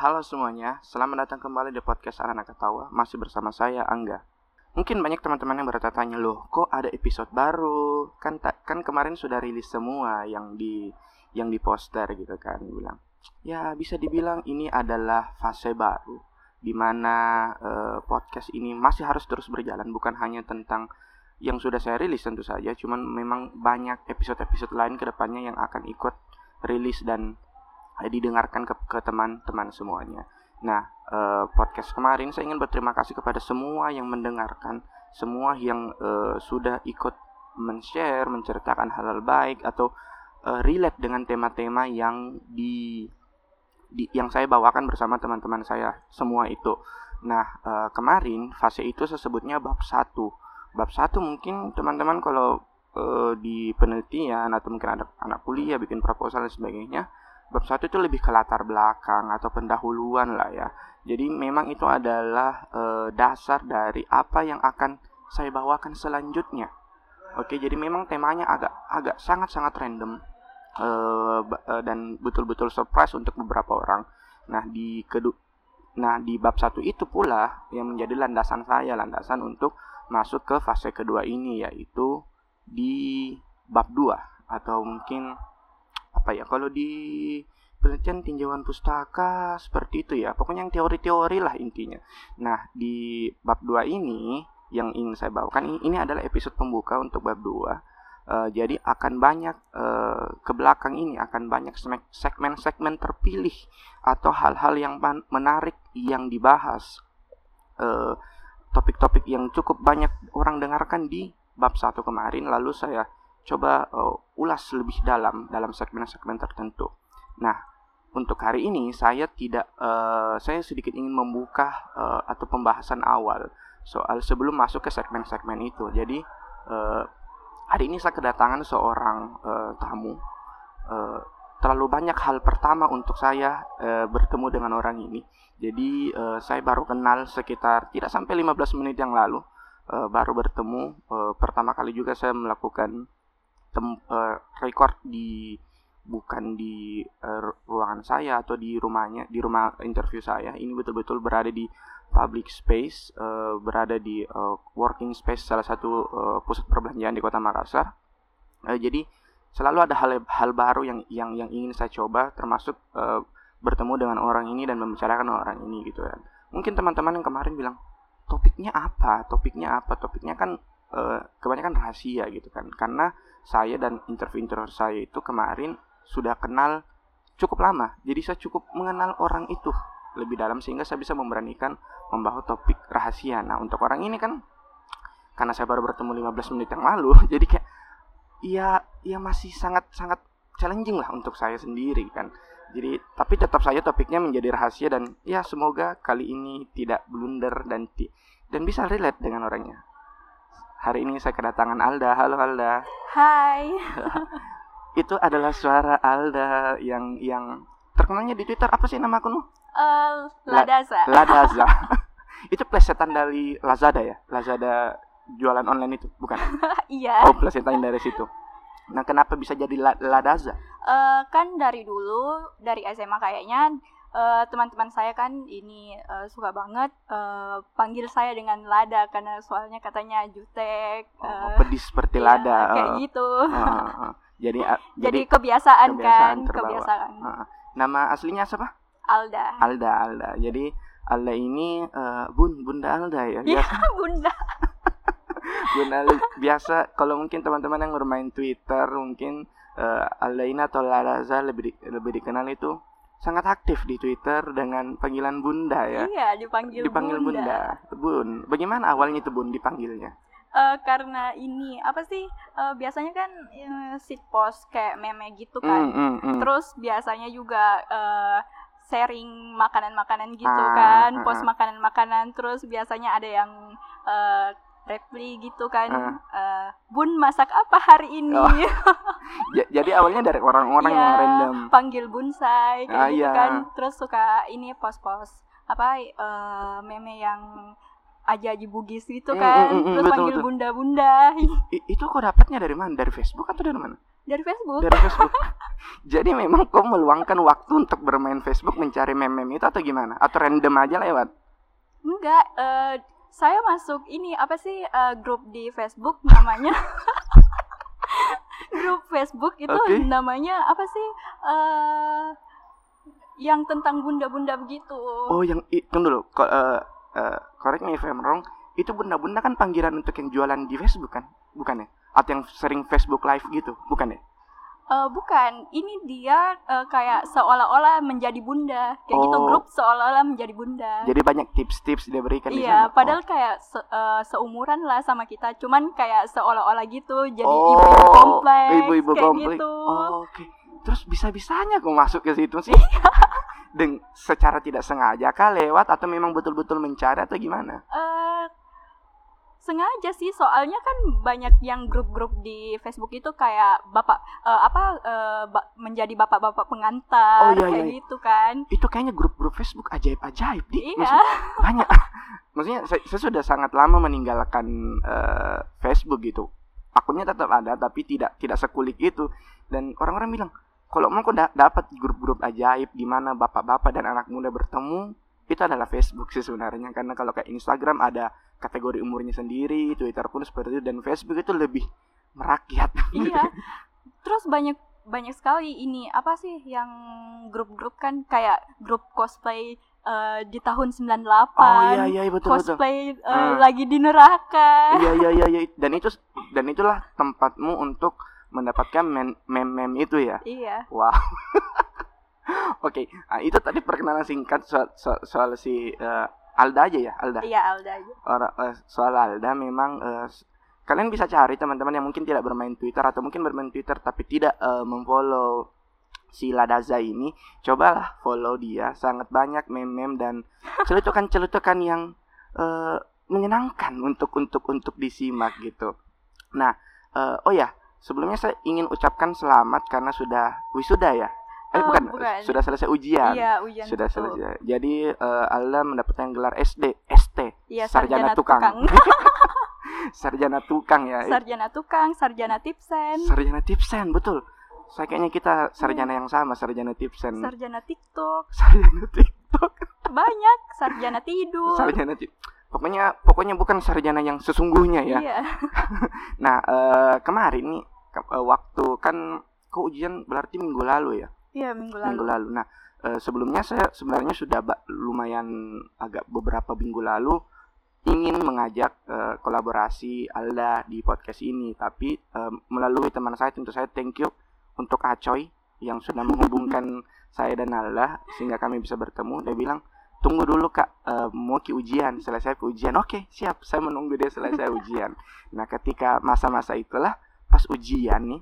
Halo semuanya, selamat datang kembali di podcast Anak Ketawa. Masih bersama saya Angga. Mungkin banyak teman-teman yang bertanya loh, kok ada episode baru? Kan tak kan kemarin sudah rilis semua yang di yang di poster gitu kan, bilang. Ya bisa dibilang ini adalah fase baru di mana uh, podcast ini masih harus terus berjalan, bukan hanya tentang yang sudah saya rilis tentu saja, cuman memang banyak episode-episode lain ke depannya yang akan ikut rilis dan didengarkan ke, teman-teman semuanya. Nah, eh, podcast kemarin saya ingin berterima kasih kepada semua yang mendengarkan, semua yang eh, sudah ikut men-share, menceritakan hal-hal baik atau eh, relate dengan tema-tema yang di, di yang saya bawakan bersama teman-teman saya semua itu. Nah, eh, kemarin fase itu saya sebutnya bab satu. Bab satu mungkin teman-teman kalau eh, di penelitian atau mungkin ada anak kuliah bikin proposal dan sebagainya bab satu itu lebih ke latar belakang atau pendahuluan lah ya. Jadi memang itu adalah e, dasar dari apa yang akan saya bawakan selanjutnya. Oke, jadi memang temanya agak agak sangat-sangat random e, e, dan betul-betul surprise untuk beberapa orang. Nah, di kedua Nah, di bab satu itu pula yang menjadi landasan saya, landasan untuk masuk ke fase kedua ini yaitu di bab 2 atau mungkin apa ya kalau di penelitian tinjauan pustaka seperti itu ya pokoknya yang teori-teori lah intinya. Nah di bab 2 ini yang ingin saya bawakan ini, adalah episode pembuka untuk bab 2 uh, eh, jadi akan banyak uh, ke belakang ini akan banyak segmen-segmen terpilih atau hal-hal yang menarik yang dibahas. Eh, topik-topik yang cukup banyak orang dengarkan di bab satu kemarin lalu saya coba uh, ulas lebih dalam dalam segmen-segmen tertentu. Nah, untuk hari ini saya tidak uh, saya sedikit ingin membuka uh, atau pembahasan awal soal sebelum masuk ke segmen-segmen itu. Jadi uh, hari ini saya kedatangan seorang uh, tamu. Uh, terlalu banyak hal pertama untuk saya uh, bertemu dengan orang ini. Jadi uh, saya baru kenal sekitar tidak sampai 15 menit yang lalu uh, baru bertemu. Uh, pertama kali juga saya melakukan tem uh, record di bukan di uh, ruangan saya atau di rumahnya di rumah interview saya. Ini betul-betul berada di public space uh, berada di uh, working space salah satu uh, pusat perbelanjaan di kota Makassar. Uh, jadi selalu ada hal hal baru yang yang yang ingin saya coba termasuk uh, bertemu dengan orang ini dan membicarakan orang ini gitu kan. Mungkin teman-teman yang kemarin bilang topiknya apa? Topiknya apa? Topiknya kan uh, kebanyakan rahasia gitu kan. Karena saya dan interview-interview saya itu kemarin sudah kenal cukup lama. Jadi saya cukup mengenal orang itu lebih dalam sehingga saya bisa memberanikan membawa topik rahasia. Nah untuk orang ini kan karena saya baru bertemu 15 menit yang lalu jadi kayak ya ya masih sangat sangat challenging lah untuk saya sendiri kan. Jadi tapi tetap saja topiknya menjadi rahasia dan ya semoga kali ini tidak blunder dan dan bisa relate dengan orangnya Hari ini saya kedatangan Alda. Halo Alda. Hai. Itu adalah suara Alda yang yang terkenalnya di Twitter apa sih nama akunmu? Uh, Ladaza. La, Ladaza. itu plesetan dari Lazada ya? Lazada jualan online itu, bukan? iya. Oh, plesetan dari situ. Nah, kenapa bisa jadi Ladaza? Uh, kan dari dulu dari SMA kayaknya teman eh, teman-teman saya kan ini uh, suka banget uh, panggil saya dengan lada karena soalnya katanya jutek uh, oh, pedis seperti iya, lada kayak gitu. Uh, uh, uh. jadi uh, jadi kebiasaan, kebiasaan kan terbawa. kebiasaan. Uh, nama aslinya siapa? Alda. Alda Alda. Jadi Alda ini uh, bun bunda Alda ya iya bunda. Bunda biasa kalau mungkin teman-teman yang bermain Twitter mungkin uh, Alda ini atau Lalaza lebih di, lebih dikenal itu sangat aktif di Twitter dengan panggilan Bunda ya. Iya, dipanggil, dipanggil Bunda. Bunda. Bun, bagaimana awalnya itu Bun dipanggilnya? Uh, karena ini apa sih uh, biasanya kan uh, sit post kayak meme gitu kan. Mm, mm, mm. Terus biasanya juga uh, sharing makanan-makanan gitu ah, kan, ah, post ah. makanan-makanan. Terus biasanya ada yang uh, reply gitu kan uh. Uh, bun masak apa hari ini? Oh. jadi awalnya dari orang-orang ya, yang random. panggil bunsai kayak ah, gitu iya. kan. Terus suka ini post-post apa uh, meme yang aja-aja bugis gitu mm, kan. mm, mm, mm, terus betul, panggil bunda-bunda. Itu kok dapatnya dari mana? Dari Facebook atau dari mana? Dari Facebook. Dari Facebook. Jadi memang kau meluangkan waktu untuk bermain Facebook mencari meme-meme itu atau gimana? Atau random aja lewat? Enggak uh, saya masuk ini apa sih uh, grup di Facebook namanya? Grup Facebook itu okay. namanya apa sih uh, yang tentang bunda-bunda begitu. Oh yang itu dulu. Uh, uh, correct me if I'm wrong. Itu bunda-bunda kan panggilan untuk yang jualan di Facebook kan? Bukan ya atau yang sering Facebook live gitu? Bukan ya Uh, bukan, ini dia uh, kayak seolah-olah menjadi bunda, kayak gitu, oh. gitu grup seolah-olah menjadi bunda. Jadi banyak tips-tips dia berikan. Iya, padahal oh. kayak se uh, seumuran lah sama kita, cuman kayak seolah-olah gitu, jadi oh. ibu-ibu kompleks, ibu-ibu kayak kompleks. gitu. Oh, Oke, okay. terus bisa-bisanya kok masuk ke situ sih? Dan secara tidak sengaja kah lewat atau memang betul-betul mencari atau gimana? Uh, sengaja sih soalnya kan banyak yang grup-grup di Facebook itu kayak bapak uh, apa uh, ba menjadi bapak-bapak pengantar oh, iya, kayak iya. gitu kan. Itu kayaknya grup-grup Facebook ajaib-ajaib di iya. banyak. Maksudnya saya, saya sudah sangat lama meninggalkan uh, Facebook gitu. Akunnya tetap ada tapi tidak tidak sekulik itu. Dan orang-orang bilang kalau mau kok da dapat grup-grup ajaib di mana bapak-bapak dan anak muda bertemu? Itu adalah Facebook sih sebenarnya. Karena kalau kayak Instagram ada kategori umurnya sendiri Twitter pun seperti itu dan Facebook itu lebih merakyat iya terus banyak banyak sekali ini apa sih yang grup-grup kan kayak grup cosplay uh, di tahun 98 oh iya iya betul cosplay betul. Uh, uh. lagi di neraka iya iya iya iya dan itu dan itulah tempatmu untuk mendapatkan meme-meme itu ya iya wow Oke, okay. nah, itu tadi perkenalan singkat soal, soal, soal si uh, Alda aja ya, Alda. Iya, Alda aja. Uh, soal Alda memang uh, kalian bisa cari teman-teman yang mungkin tidak bermain Twitter atau mungkin bermain Twitter tapi tidak uh, memfollow si Ladaza ini, cobalah follow dia. Sangat banyak meme-meme dan celutukan-celutukan yang uh, menyenangkan untuk untuk untuk disimak gitu. Nah, uh, oh ya, sebelumnya saya ingin ucapkan selamat karena sudah wisuda ya. Eh oh, bukan. bukan, sudah selesai ujian. Iya, ujian. Sudah itu. selesai. Jadi uh, Alda mendapatkan gelar SD, ST, iya, sarjana, sarjana tukang. tukang. sarjana tukang ya. Sarjana tukang, sarjana tipsen. Sarjana tipsen, betul. Saya kayaknya kita sarjana yang sama, sarjana tipsen. Sarjana TikTok. Sarjana TikTok. Banyak, sarjana tidur. Sarjana tidur. Pokoknya pokoknya bukan sarjana yang sesungguhnya ya. Iya. nah, uh, kemarin nih uh, waktu kan kok ujian berarti minggu lalu ya? Iya minggu lalu. Minggu lalu. Nah e, sebelumnya saya sebenarnya sudah lumayan agak beberapa minggu lalu ingin mengajak e, kolaborasi Alda di podcast ini, tapi e, melalui teman saya tentu saya thank you untuk Acoy yang sudah menghubungkan saya dan Alda sehingga kami bisa bertemu. Dia bilang tunggu dulu kak uh, mau ke ujian selesai ke ujian oke okay, siap saya menunggu dia selesai ujian nah ketika masa-masa itulah pas ujian nih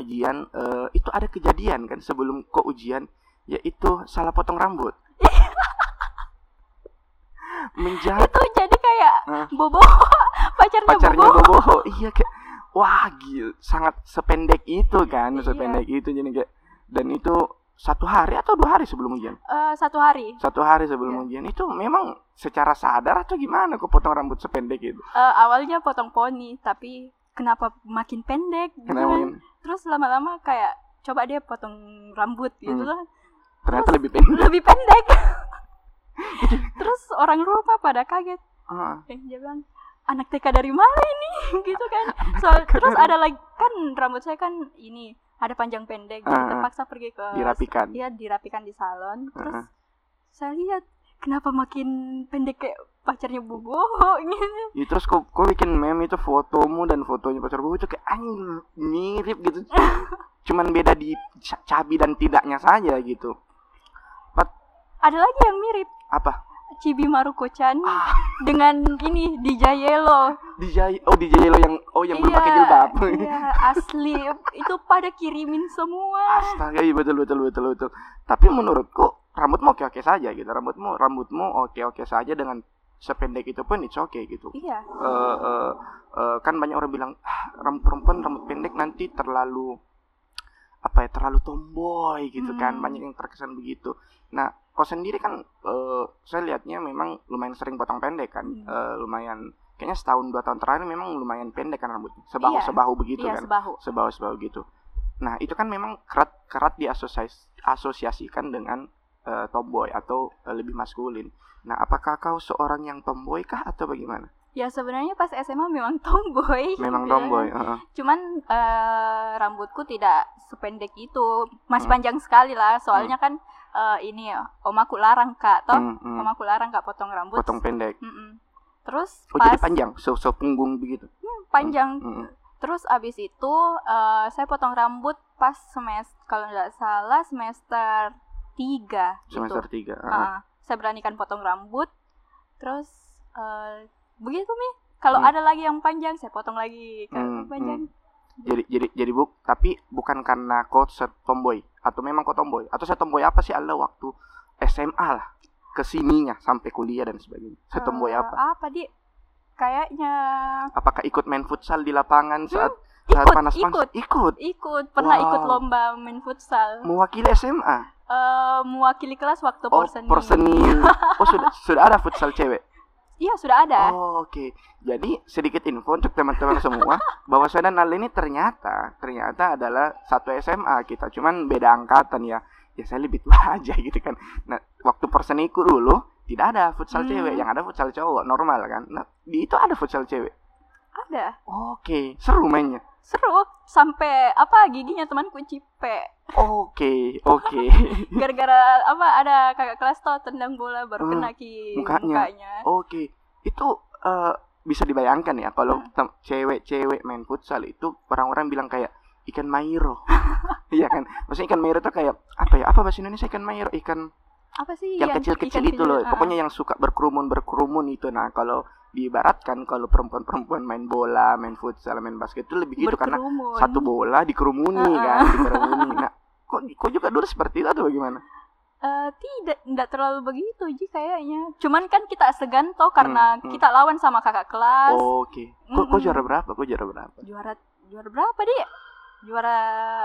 ujian uh, itu ada kejadian kan sebelum kok ujian yaitu salah potong rambut menjadi itu jadi kayak uh, bobo pacarnya, pacarnya bobo. bobo iya kayak wah gil sangat sependek itu kan iya. sependek itu jadi kayak dan itu satu hari atau dua hari sebelum ujian? Uh, satu hari. Satu hari sebelum yeah. ujian itu memang secara sadar atau gimana kok potong rambut sependek itu? Uh, awalnya potong poni tapi kenapa makin pendek gitu kenapa kan? Terus lama-lama kayak coba dia potong rambut gitu hmm. lah ternyata terus lebih pendek. lebih pendek. Terus orang rumah pada kaget. Uh. eh, dia bilang anak TK dari mana ini? Gitu kan. So, terus ada lagi kan rambut saya kan ini ada panjang pendek jadi uh, terpaksa pergi ke dirapikan. Iya dirapikan di salon. Terus uh. saya lihat kenapa makin pendek kayak pacarnya bobo gitu ya, terus kok kok bikin meme itu fotomu dan fotonya pacar bobo itu kayak anjing mirip gitu cuman beda di cabi dan tidaknya saja gitu But, ada lagi yang mirip apa Cibi Maruko-chan ah. dengan ini di Jayelo. Di Jay oh di Jayelo yang oh yang iya, belum pakai jilbab. Iya, asli. Itu pada kirimin semua. Astaga, iya betul betul betul betul. Tapi menurutku rambutmu oke-oke saja gitu rambutmu rambutmu oke-oke saja dengan sependek itu pun itu oke okay, gitu iya uh, uh, uh, kan banyak orang bilang ah, rambut perempuan rambut pendek nanti terlalu apa ya terlalu tomboy gitu kan. hmm. kan banyak yang terkesan begitu nah kau sendiri kan uh, saya lihatnya memang lumayan sering potong pendek kan hmm. uh, lumayan kayaknya setahun dua tahun terakhir memang lumayan pendek kan rambutnya sebahu iya. sebahu begitu iya, kan sebahu sebahu sebahu gitu Nah, itu kan memang kerat kerat diasosiasikan dengan uh, tomboy atau uh, lebih maskulin. Nah, apakah kau seorang yang tomboy kah atau bagaimana? Ya sebenarnya pas SMA memang tomboy. Memang tomboy. Uh -huh. Cuman uh, rambutku tidak sependek itu, masih hmm. panjang sekali lah. Soalnya hmm. kan uh, ini ya, omaku larang kak, toh. Hmm, hmm. Omaku larang kak potong rambut. Potong pendek. Mm -mm. Terus oh, pas jadi panjang, so, so punggung begitu. Hmm, panjang. Hmm, hmm. Terus abis itu uh, saya potong rambut pas semester kalau nggak salah semester tiga. Semester gitu. tiga. Uh. Uh, saya beranikan potong rambut. Terus uh, begitu mi kalau hmm. ada lagi yang panjang saya potong lagi kalau hmm, panjang hmm. jadi jadi jadi buk tapi bukan karena kau tomboy atau memang kau tomboy atau saya tomboy apa sih Allah waktu SMA lah ke sininya sampai kuliah dan sebagainya saya uh, tomboy apa apa di kayaknya apakah ikut main futsal di lapangan saat hmm. Saat ikut, panas ikut, ikut, ikut, pernah wow. ikut lomba main futsal. Mewakili SMA? Uh, eh, mewakili kelas waktu oh, porseni. porseni. oh sudah sudah ada futsal cewek. Iya sudah ada. Oh, Oke, okay. jadi sedikit info untuk teman-teman semua bahwa saya dan Ali ini ternyata ternyata adalah satu SMA kita, cuman beda angkatan ya. Ya saya lebih tua aja gitu kan. Nah waktu perseniku dulu tidak ada futsal hmm. cewek, yang ada futsal cowok normal kan. Nah di itu ada futsal cewek. Ada. Oke, okay. seru mainnya. Seru sampai apa giginya temanku cipe. Oke, oke. Gara-gara apa ada kakak kelas tuh tendang bola baru uh, kena ki mukanya. mukanya. Oke. Itu uh, bisa dibayangkan ya kalau hmm. cewek-cewek main futsal itu orang-orang bilang kayak ikan mairo. Iya kan? Maksudnya ikan mairo itu kayak apa ya? Apa bahasa Indonesia ikan mairo? Ikan apa sih yang kecil-kecil itu loh. Uh. Pokoknya yang suka berkerumun berkerumun itu. Nah, kalau diibaratkan kalau perempuan-perempuan main bola, main futsal, main basket itu lebih gitu karena satu bola dikerumuni uh -uh. kan, dikerumuni. Nah, kok kok juga dulu seperti itu atau bagaimana? Uh, tidak, tidak terlalu begitu ji kayaknya. Cuman kan kita segan toh karena hmm, hmm. kita lawan sama kakak kelas. Oh, Oke. Okay. Kok, kok juara berapa? Kok juara berapa? Juara juara berapa dia? Juara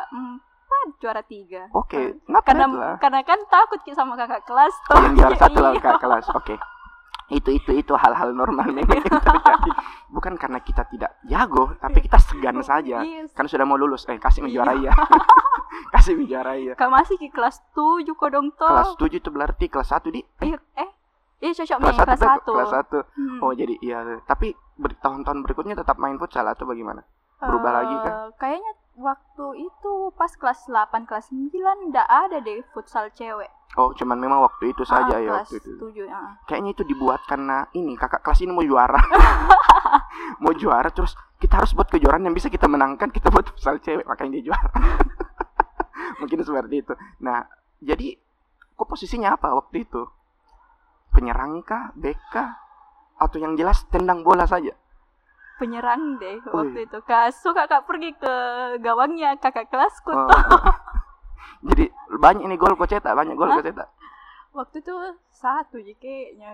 empat, juara tiga. Oke. Okay. karena lah. karena kan takut sama kakak kelas toh. Oh, juara satu lah kakak kelas. Oke. Okay itu itu itu hal-hal normal memang yang terjadi bukan karena kita tidak jago tapi kita segan saja yes. kan sudah mau lulus eh kasih menjuarai ya kasih menjuarai ya kamu masih di kelas tujuh kok dong toh kelas tujuh itu berarti kelas satu di eh, eh Iya cocok kelas satu, kelas satu. Kelas satu. Hmm. Oh jadi iya. Tapi tahun-tahun berikutnya tetap main futsal atau bagaimana? Berubah uh, lagi kan? Kayaknya waktu itu pas kelas 8 kelas 9 ndak ada deh futsal cewek. Oh, cuman memang waktu itu saja ah, ya waktu itu. 7, ya. Kayaknya itu dibuat karena ini kakak kelas ini mau juara. mau juara terus kita harus buat kejuaraan yang bisa kita menangkan, kita buat futsal cewek makanya dia juara. Mungkin seperti itu. Nah, jadi kok posisinya apa waktu itu? Penyerang kah, bek kah? Atau yang jelas tendang bola saja? Penyerang deh waktu itu. Kak suka kak pergi ke gawangnya kakak kelasku oh. tuh. Jadi banyak ini gol kau cetak banyak gol kau cetak waktu itu satu jadi kayaknya.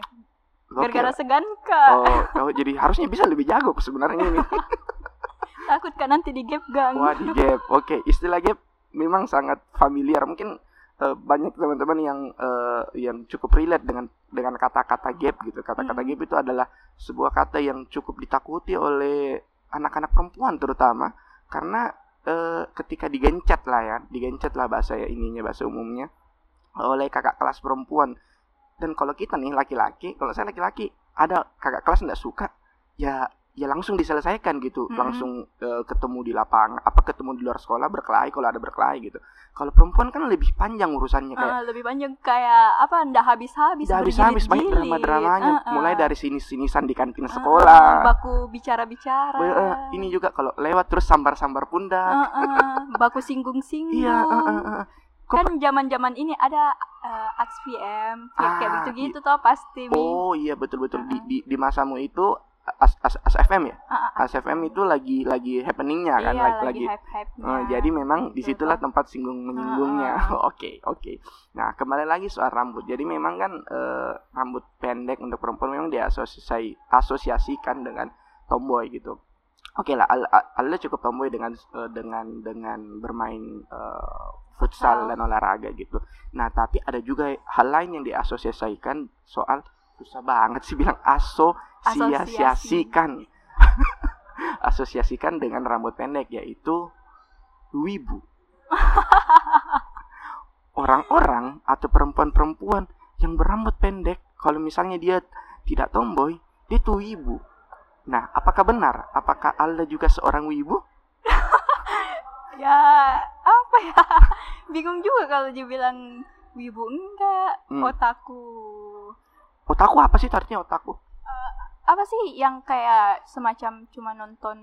Gara-gara segan kak. Oh, oh jadi harusnya bisa lebih jago sebenarnya ini. Takut kan nanti di gap gang. Wah di gap. Oke okay. istilah gap memang sangat familiar. Mungkin uh, banyak teman-teman yang uh, yang cukup relate dengan dengan kata-kata gap gitu. Kata-kata hmm. gap itu adalah sebuah kata yang cukup ditakuti oleh anak-anak perempuan terutama karena uh, ketika digencet lah ya, digencet lah bahasa ya ininya bahasa umumnya oleh kakak kelas perempuan. Dan kalau kita nih laki-laki, kalau saya laki-laki ada kakak kelas nggak suka, ya ya langsung diselesaikan gitu hmm. langsung uh, ketemu di lapangan apa ketemu di luar sekolah berkelahi kalau ada berkelahi gitu kalau perempuan kan lebih panjang urusannya kayak uh, lebih panjang kayak apa ndak habis habis ndak habis habis banyak drama dramanya uh, uh. mulai dari sini sinisan di kantin sekolah baku bicara bicara uh, ini juga kalau lewat terus sambar sambar pundak uh, uh. baku singgung singgung iya uh, uh, uh. kan zaman zaman ini ada uh, AXPM kayak, ah, kayak gitu gitu toh pasti oh iya betul betul uh, uh. di, di di masamu itu As, As, As FM ya? Uh, uh, As FM itu lagi lagi happeningnya kan, iya, lagi lagi. hype uh, jadi memang gitu, di situlah tempat singgung menyinggungnya. Oke uh, oke. Okay, okay. Nah kembali lagi soal rambut. Jadi memang kan uh, rambut pendek untuk perempuan memang diasosiasi asosiasikan dengan tomboy gitu. Oke okay lah, Anda cukup tomboy dengan uh, dengan dengan bermain uh, futsal dan olahraga gitu. Nah tapi ada juga hal lain yang diasosiasikan soal susah banget sih bilang asosiasikan. Asosiasikan. Dengan rambut pendek yaitu wibu. Orang-orang atau perempuan-perempuan yang berambut pendek kalau misalnya dia tidak tomboy dia tuh wibu. Nah apakah benar? Apakah Alda juga seorang wibu? Ya apa ya? Bingung juga kalau dia bilang wibu enggak. Hmm. otaku. Otaku apa sih artinya otaku apa sih yang kayak semacam cuma nonton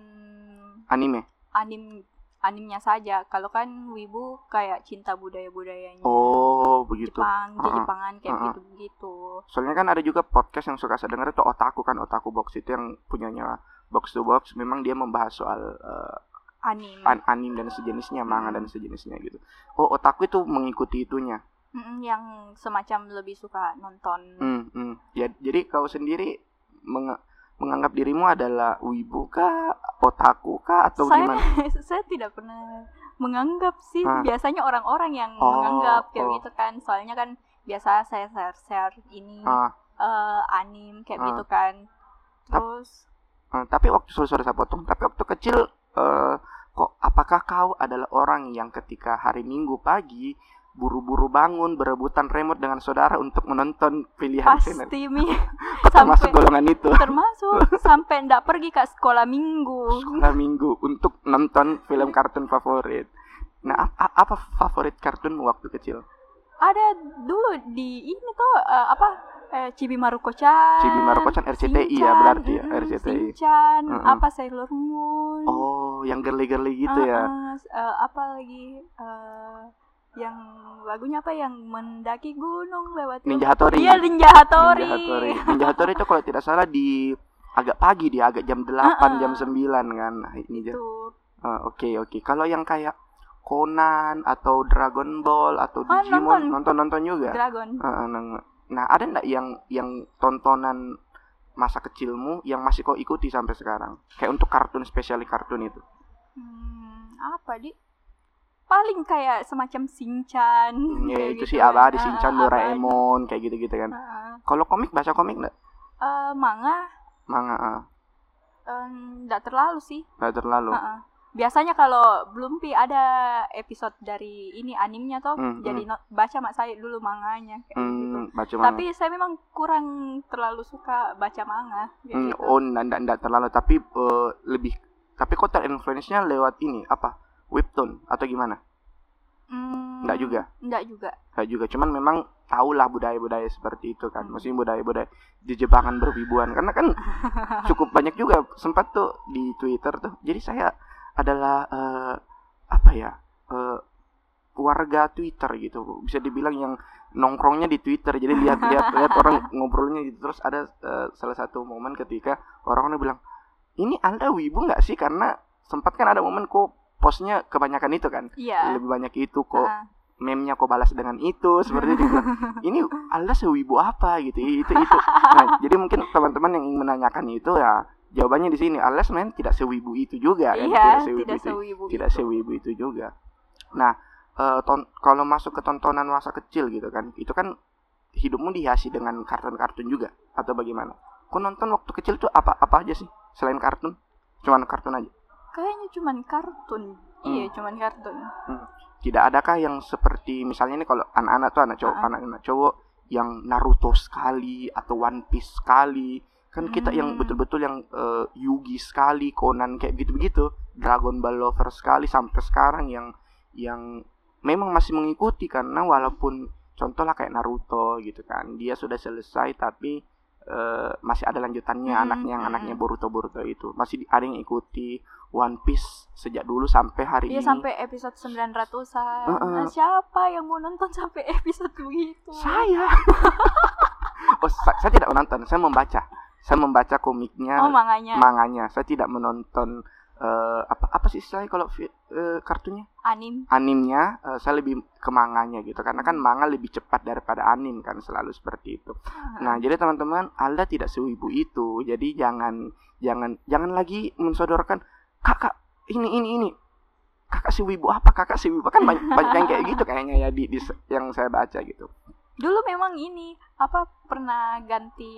anime anim animnya saja. Kalau kan wibu kayak cinta budaya-budayanya. Oh, begitu. Jepang, uh -uh. Jepangan kayak uh -uh. gitu-gitu. Soalnya kan ada juga podcast yang suka saya dengar itu Otaku kan, Otaku Box itu yang punyanya Box to Box. Memang dia membahas soal uh, anim. An anim dan sejenisnya, manga dan sejenisnya gitu. Oh, Otaku itu mengikuti itunya. Mm yang semacam lebih suka nonton. Mm -mm. Ya, jadi kau sendiri meng menganggap dirimu adalah wibu kah, otaku kah atau saya, gimana? saya tidak pernah menganggap sih. Hah? Biasanya orang-orang yang oh, menganggap kayak oh. gitu kan. Soalnya kan biasa saya share-share ini uh. Uh, anim kayak uh. gitu kan. Terus uh, tapi waktu sorry, saya potong, tapi waktu kecil uh, kok apakah kau adalah orang yang ketika hari Minggu pagi buru-buru bangun berebutan remote dengan saudara untuk menonton pilihan pasti mi. Termasuk golongan itu? termasuk. Sampai ndak pergi ke sekolah minggu. Sekolah minggu untuk nonton film kartun favorit. Nah apa favorit kartun waktu kecil? Ada dulu di ini tuh uh, apa? Eh, Cibi Maruko-chan Cibi Maruko-chan RCTI ya berarti ya RCTI Shinchan uh -uh. apa Sailor Moon. Oh yang girly-girly gitu uh -uh. ya uh, apa lagi? Uh, yang lagunya apa yang mendaki gunung lewat Ninja Hattori. Iya Ninja Hattori. Ninja Hattori. Ninja Hattori itu kalau tidak salah di agak pagi dia agak jam 8 uh -uh. jam 9 kan. Nah, ini dia. Oke uh, oke. Okay, okay. Kalau yang kayak Conan atau Dragon Ball atau oh, Digimon nonton nonton juga. Dragon. Uh, nah, nah ada enggak yang yang tontonan masa kecilmu yang masih kau ikuti sampai sekarang? Kayak untuk kartun spesial kartun itu. Hmm, apa di? Paling kayak semacam Shinchan. Ya itu gitu sih abadi kan. Shinchan, Doraemon kayak gitu-gitu kan. Uh, Kalau komik baca komik enggak? Uh, manga. Manga. Uh. Enggak terlalu sih. Enggak terlalu. Uh, uh. Biasanya kalau belum pi ada episode dari ini animnya toh, hmm, jadi hmm. baca mak saya dulu manganya kayak hmm, gitu. Baca manga. Tapi saya memang kurang terlalu suka baca manga. Hmm, gitu. Oh, enggak, enggak terlalu tapi uh, lebih tapi kok terinfluence-nya lewat ini apa? Webtoon atau gimana? Hmm, enggak juga. Enggak juga. Enggak juga, cuman memang tahulah budaya-budaya seperti itu kan. Hmm. Maksudnya budaya-budaya di Jepangan berwibuan karena kan cukup banyak juga sempat tuh di Twitter tuh. Jadi saya adalah uh, apa ya? Uh, warga Twitter gitu bisa dibilang yang nongkrongnya di Twitter jadi lihat lihat lihat orang ngobrolnya gitu terus ada uh, salah satu momen ketika orang-orang bilang ini anda wibu nggak sih karena sempat kan ada momen kok postnya kebanyakan itu kan? Iya. lebih banyak itu kok. Uh. meme-nya kok balas dengan itu seperti itu. Ini Alda sewibu apa gitu? Itu itu. Nah jadi mungkin teman-teman yang ingin menanyakan itu ya jawabannya di sini. Ales men tidak sewibu itu juga kan? Iya, tidak sewibu tidak itu, sewibu tidak itu. sewibu itu juga. Nah uh, ton kalau masuk ke tontonan masa kecil gitu kan itu kan hidupmu dihiasi dengan kartun-kartun juga atau bagaimana? Kau nonton waktu kecil tuh apa apa aja sih selain kartun? Cuman kartun aja kayaknya cuman kartun iya, hmm. iya cuman kartun hmm. tidak adakah yang seperti misalnya ini kalau anak-anak tuh anak cowok uh -uh. anak-anak cowok yang Naruto sekali atau One Piece sekali kan kita yang hmm. betul-betul yang uh, Yugi sekali Conan kayak gitu-begitu Dragon Ball lover sekali sampai sekarang yang yang memang masih mengikuti karena walaupun contoh lah kayak Naruto gitu kan dia sudah selesai tapi uh, masih ada lanjutannya hmm, anaknya yang hmm. anaknya Boruto Boruto itu masih ada yang ikuti One Piece sejak dulu sampai hari iya, ini. sampai episode 900-an. Uh -uh. Nah, siapa yang mau nonton sampai episode begitu? Saya. oh, sa saya tidak menonton, saya membaca. Saya membaca komiknya. Oh, manganya. Manganya. Saya tidak menonton uh, apa apa sih istilahnya kalau uh, kartunya anim animnya uh, saya lebih ke manganya gitu karena kan manga lebih cepat daripada anim kan selalu seperti itu uh-huh. nah jadi teman-teman Alda tidak sewibu itu jadi jangan jangan jangan lagi mensodorkan kakak ini ini ini. Kakak si wibu apa? Kakak si wibu. Kan banyak, banyak yang kayak gitu kayaknya ya di, di yang saya baca gitu. Dulu memang ini apa pernah ganti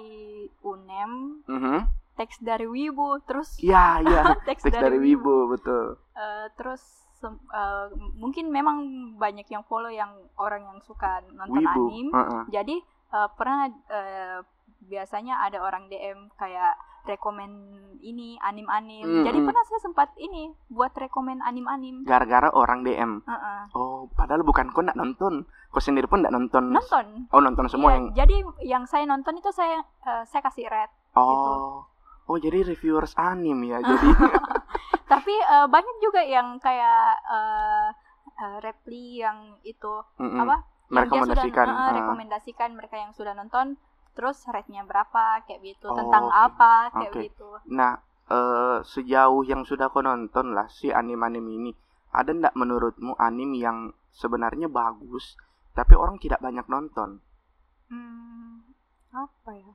unem mm -hmm teks dari Wibu terus ya ya teks, teks dari, dari Wibu, Wibu betul. Uh, terus uh, mungkin memang banyak yang follow yang orang yang suka nonton Wibu. anim uh -uh. jadi uh, pernah uh, biasanya ada orang DM kayak rekomen ini anim-anim. Mm, Jadi mm. pernah saya sempat ini buat rekomen anim-anim. Gara-gara orang DM. Uh -uh. Oh, padahal bukan kau nak nonton. Kau sendiri pun nak nonton. Nonton. Oh, nonton semua yeah, yang. Jadi yang saya nonton itu saya uh, saya kasih red. Oh. Gitu. Oh, jadi reviewers anim ya. Jadi. Tapi uh, banyak juga yang kayak uh, uh, reply yang itu mm -mm. apa? Merekomendasikan. Yang sudah, uh, rekomendasikan mereka yang sudah nonton terus rate-nya berapa kayak gitu oh, tentang okay. apa kayak okay. gitu nah uh, sejauh yang sudah kau nonton lah si anime-anime ini ada ndak menurutmu anime yang sebenarnya bagus tapi orang tidak banyak nonton hmm, apa ya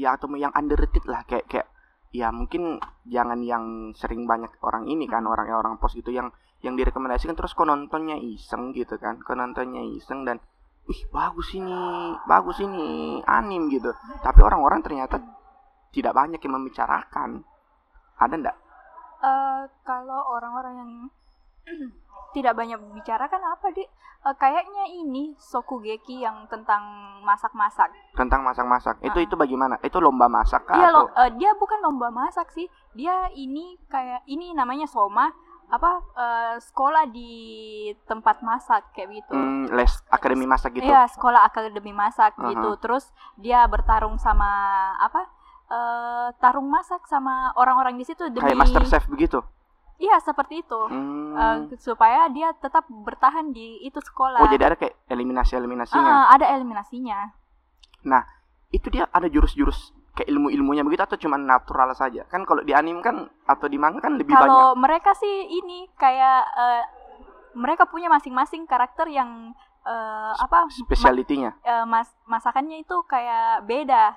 ya atau yang underrated lah kayak kayak ya mungkin jangan yang sering banyak orang ini kan hmm. orang orang post gitu yang yang direkomendasikan terus kau nontonnya iseng gitu kan kau nontonnya iseng dan wih bagus ini bagus ini anim gitu. Tapi orang-orang ternyata tidak banyak yang membicarakan. Ada ndak uh, kalau orang-orang yang tidak banyak bicarakan apa di uh, kayaknya ini Sokugeki yang tentang masak-masak. Tentang masak-masak. Itu uh. itu bagaimana? Itu lomba masak dia atau... lo, uh, dia bukan lomba masak sih. Dia ini kayak ini namanya Soma apa uh, sekolah di tempat masak kayak gitu. Hmm, les akademi masak gitu. Iya, sekolah akademi masak uh -huh. gitu. Terus dia bertarung sama apa? Uh, tarung masak sama orang-orang di situ demi Kayak master chef begitu. Iya, seperti itu. Hmm. Uh, supaya dia tetap bertahan di itu sekolah. Oh, jadi ada kayak eliminasi-eliminasinya. Uh, ada eliminasinya. Nah, itu dia ada jurus-jurus kayak ilmu-ilmunya begitu atau cuma natural saja? Kan kalau di anim kan atau di manga kan lebih kalo banyak. Kalau mereka sih ini kayak uh, mereka punya masing-masing karakter yang uh, apa spesialitinya? Ma uh, mas masakannya itu kayak beda.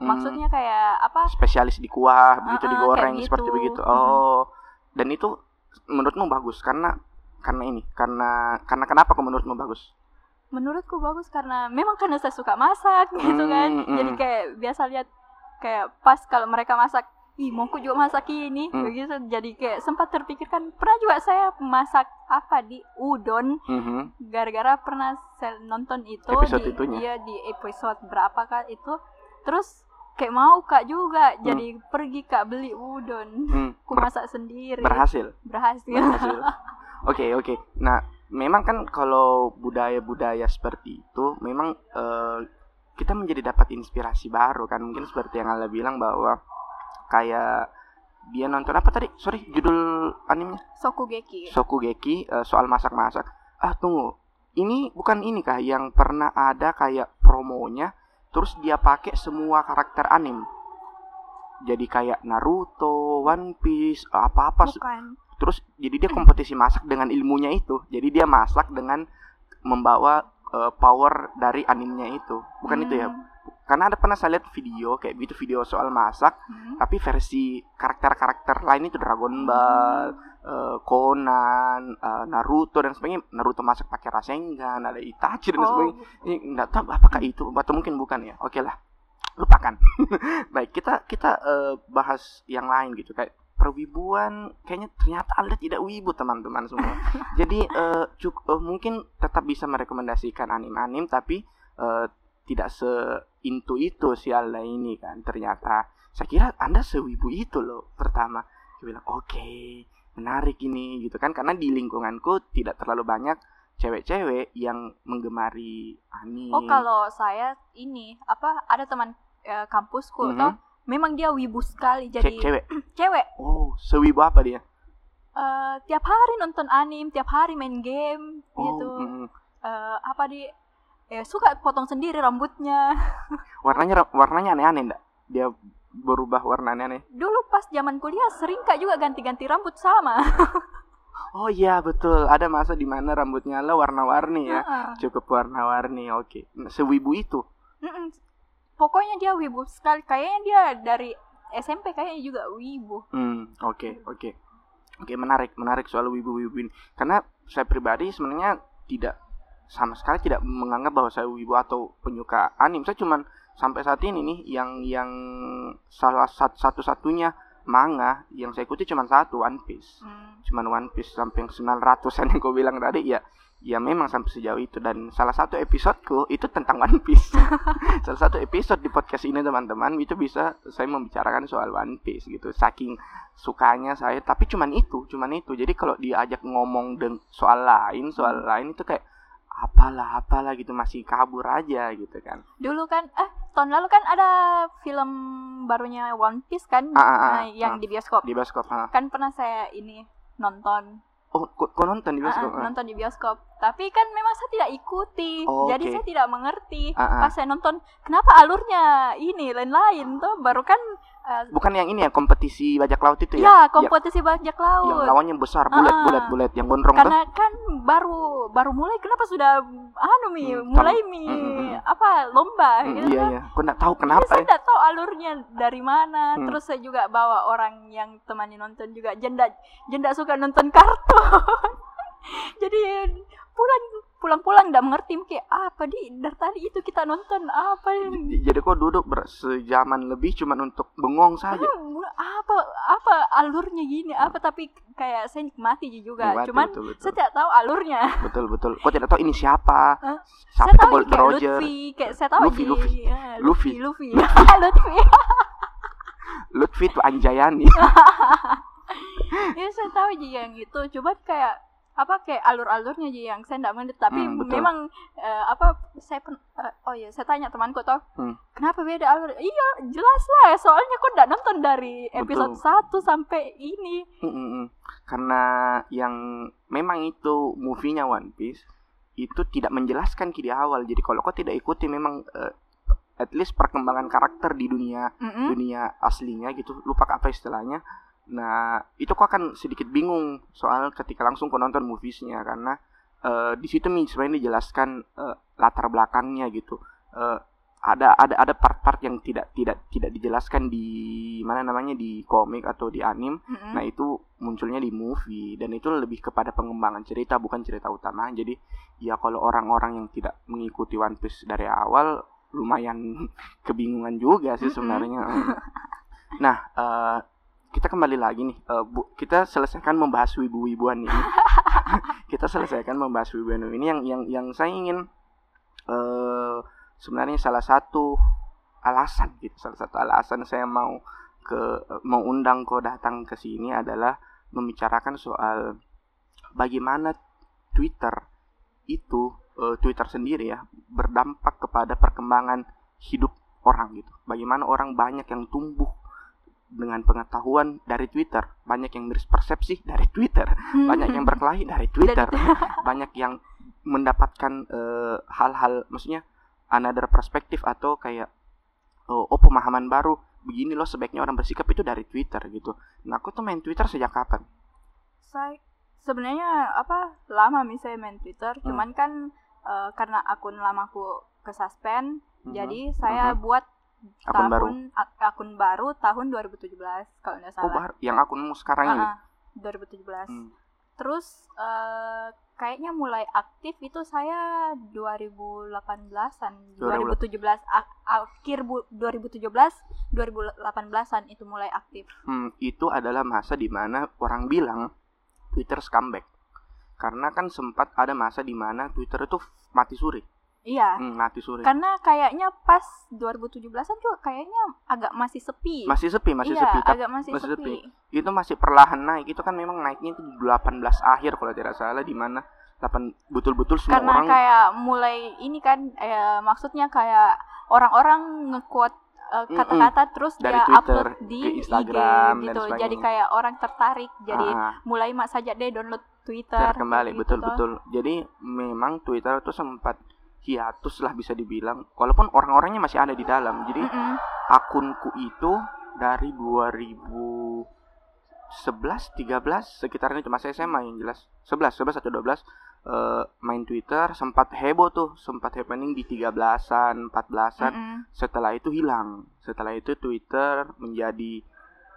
Hmm. Maksudnya kayak apa? Spesialis di kuah, begitu uh, uh, digoreng gitu. seperti begitu. Hmm. Oh. Hmm. Dan itu menurutmu bagus karena karena ini, karena karena kenapa kok menurutmu bagus? Menurutku bagus karena memang karena saya suka masak gitu kan. Hmm, Jadi kayak biasa lihat kayak pas kalau mereka masak ih mau aku juga masak ini hmm. begitu jadi kayak sempat terpikirkan pernah juga saya masak apa di udon hmm. gara-gara pernah saya nonton itu episode di, itunya. dia di episode berapa kak itu terus kayak mau kak juga hmm. jadi pergi kak beli udon hmm. aku masak sendiri berhasil berhasil oke oke okay, okay. nah memang kan kalau budaya-budaya seperti itu memang uh, kita menjadi dapat inspirasi baru kan. Mungkin seperti yang Allah bilang bahwa kayak dia nonton apa tadi? Sorry judul animenya? Sokugeki Sokugeki uh, soal masak-masak. Ah tunggu. Ini bukan ini kah yang pernah ada kayak promonya terus dia pakai semua karakter anim? Jadi kayak Naruto, One Piece, apa-apa. Terus jadi dia kompetisi masak dengan ilmunya itu. Jadi dia masak dengan membawa uh, power dari animenya itu bukan hmm. itu ya hmm. karena ada pernah saya lihat video kayak gitu video soal masak hmm. tapi versi karakter-karakter lain itu Dragon Ball hmm. uh, Conan uh, Naruto dan sebagainya Naruto masak pakai Rasengan ada Itachi dan oh. sebagainya ini nggak tahu apakah itu atau mungkin bukan ya oke lah lupakan baik kita kita uh, bahas yang lain gitu kayak perwibuan kayaknya ternyata anda tidak wibu teman-teman semua. Jadi uh, cuk uh, mungkin tetap bisa merekomendasikan anim-anim tapi uh, tidak seintu itu si Alda ini kan ternyata. Saya kira anda sewibu itu loh pertama. Dia bilang oke okay, menarik ini gitu kan. Karena di lingkunganku tidak terlalu banyak cewek-cewek yang menggemari anime oh kalau saya ini apa ada teman uh, kampusku mm -hmm. toh memang dia wibu sekali jadi cewek cewek oh sewibu apa dia uh, tiap hari nonton anime tiap hari main game oh, gitu mm. uh, apa di ya suka potong sendiri rambutnya warnanya warnanya aneh-aneh enggak dia berubah warna aneh-aneh dulu pas zaman kuliah sering kak juga ganti-ganti rambut sama Oh iya betul, ada masa di mana rambutnya lo warna-warni ya, uh-uh. cukup warna-warni. Oke, okay. sewibu itu. Mm-mm pokoknya dia wibu sekali. Kayaknya dia dari SMP kayaknya juga wibu. Hmm oke okay, oke. Okay. oke okay, menarik menarik soal wibu wibu ini. Karena saya pribadi sebenarnya tidak sama sekali tidak menganggap bahwa saya wibu atau penyuka anim. Saya cuman sampai saat ini nih yang yang salah satu satunya manga yang saya ikuti cuma satu One Piece. Hmm. cuma One Piece sampai yang 900an yang kau bilang tadi ya ya memang sampai sejauh itu. Dan salah satu episodeku itu tentang One Piece. Salah satu episode di podcast ini teman-teman itu bisa saya membicarakan soal One Piece gitu. Saking sukanya saya tapi cuman itu cuman itu. Jadi kalau diajak ngomong dengan soal lain soal lain itu kayak apalah apalah gitu. Masih kabur aja gitu kan. Dulu kan eh tahun lalu kan ada film barunya One Piece kan? Ah, ah, ah, nah, yang ah, di bioskop. Di bioskop ah. kan pernah saya ini nonton Oh, kok, nonton di bioskop? Uh, uh, nonton di bioskop. Tapi kan memang saya tidak ikuti. Oh, jadi okay. saya tidak mengerti. Uh, uh. Pas saya nonton, kenapa alurnya ini lain-lain tuh? Baru kan Uh, Bukan yang ini ya kompetisi bajak laut itu ya? Ya kompetisi ya, bajak laut. Yang lawannya besar, bulat, uh, bulat, bulat, yang gondrong Karena tuh. kan baru baru mulai, kenapa sudah anu mi, hmm, mulai mi hmm, hmm, hmm. apa lomba? Hmm, gitu iya kan? iya, aku nggak tahu kenapa. Jadi saya ya. tahu alurnya dari mana. Hmm. Terus saya juga bawa orang yang temani nonton juga jenda jenda suka nonton kartun. Jadi pulang pulang-pulang nggak mengerti kayak apa di? Dari tadi itu kita nonton apa ini? Jadi kok duduk sejaman lebih cuman untuk bengong saja? Hmm, apa apa alurnya gini apa tapi kayak saya nikmati juga. Nikmati, cuman betul, betul. saya tidak tahu alurnya. Betul betul. Kok tidak tahu ini siapa? Huh? siapa saya tahu kayak Roger? Luffy kayak saya tahu Luffy Luffy ya, Luffy Luffy Luffy Luffy, Luffy itu Anjayani. Ya saya tahu aja yang itu coba kayak apa kayak alur-alurnya aja yang saya tidak mengerti tapi hmm, memang uh, apa saya pen, uh, oh ya saya tanya temanku toh hmm. kenapa beda alur iya jelas lah soalnya kok tidak nonton dari episode betul. 1 sampai ini hmm, hmm, hmm. karena yang memang itu movie-nya One Piece itu tidak menjelaskan di awal jadi kalau kau tidak ikuti memang uh, at least perkembangan karakter di dunia mm -hmm. dunia aslinya gitu lupa apa istilahnya Nah, itu kok akan sedikit bingung soal ketika langsung kau nonton moviesnya karena uh, di situ sebenarnya dijelaskan uh, latar belakangnya gitu. Uh, ada ada ada part-part yang tidak tidak tidak dijelaskan di mana namanya di komik atau di anim. Mm-hmm. Nah, itu munculnya di movie dan itu lebih kepada pengembangan cerita bukan cerita utama. Jadi, ya kalau orang-orang yang tidak mengikuti One Piece dari awal lumayan kebingungan juga sih sebenarnya. Mm-hmm. nah, uh, kita kembali lagi nih uh, bu kita selesaikan membahas wibu-wibuan ini. Kita selesaikan membahas wibu-wibuan ini. Yang yang yang saya ingin uh, sebenarnya salah satu alasan gitu salah satu alasan saya mau ke mau undang kau datang ke sini adalah membicarakan soal bagaimana Twitter itu uh, Twitter sendiri ya berdampak kepada perkembangan hidup orang gitu. Bagaimana orang banyak yang tumbuh dengan pengetahuan dari Twitter, banyak yang persepsi dari Twitter, hmm. banyak yang berkelahi dari Twitter, banyak yang mendapatkan eh, hal-hal, uh, maksudnya another perspektif atau kayak oh, oh pemahaman baru begini loh sebaiknya orang bersikap itu dari Twitter gitu. Nah aku tuh main Twitter sejak kapan? Saya sebenarnya apa lama misalnya main Twitter, hmm. cuman kan uh, karena akun lamaku ke suspend, hmm. jadi saya hmm. buat akun tahun, baru akun baru tahun 2017 kalau nggak salah. Oh, bar yang akunmu sekarang uh ini? 2017. Hmm. Terus uh, kayaknya mulai aktif itu saya 2018-an, 2017 akhir 2017, 2018-an itu mulai aktif. Hmm, itu adalah masa di mana orang bilang Twitter comeback. Karena kan sempat ada masa di mana Twitter itu mati suri. Iya. Hmm, mati suri. Karena kayaknya pas 2017-an tuh kayaknya agak masih sepi. Masih sepi, masih iya, sepi. agak masih, masih sepi. sepi. Itu masih perlahan naik. Itu kan memang naiknya itu 18 akhir kalau tidak salah di mana 8 betul-betul semua Karena orang kayak mulai ini kan eh, maksudnya kayak orang-orang ngekuat uh, kata-kata mm -mm. terus Dari dia Twitter, upload di Instagram IG gitu. Jadi kayak orang tertarik. Jadi ah. mulai mak saja deh download Twitter. kembali betul-betul. Jadi memang Twitter itu sempat hiatus lah bisa dibilang walaupun orang-orangnya masih ada di dalam. Jadi mm -hmm. akunku itu dari 2011 13 sekitarnya cuma saya SMA yang jelas. 11 11 atau 12 uh, eh, main Twitter sempat heboh tuh sempat happening di 13-an 14-an mm -hmm. setelah itu hilang. Setelah itu Twitter menjadi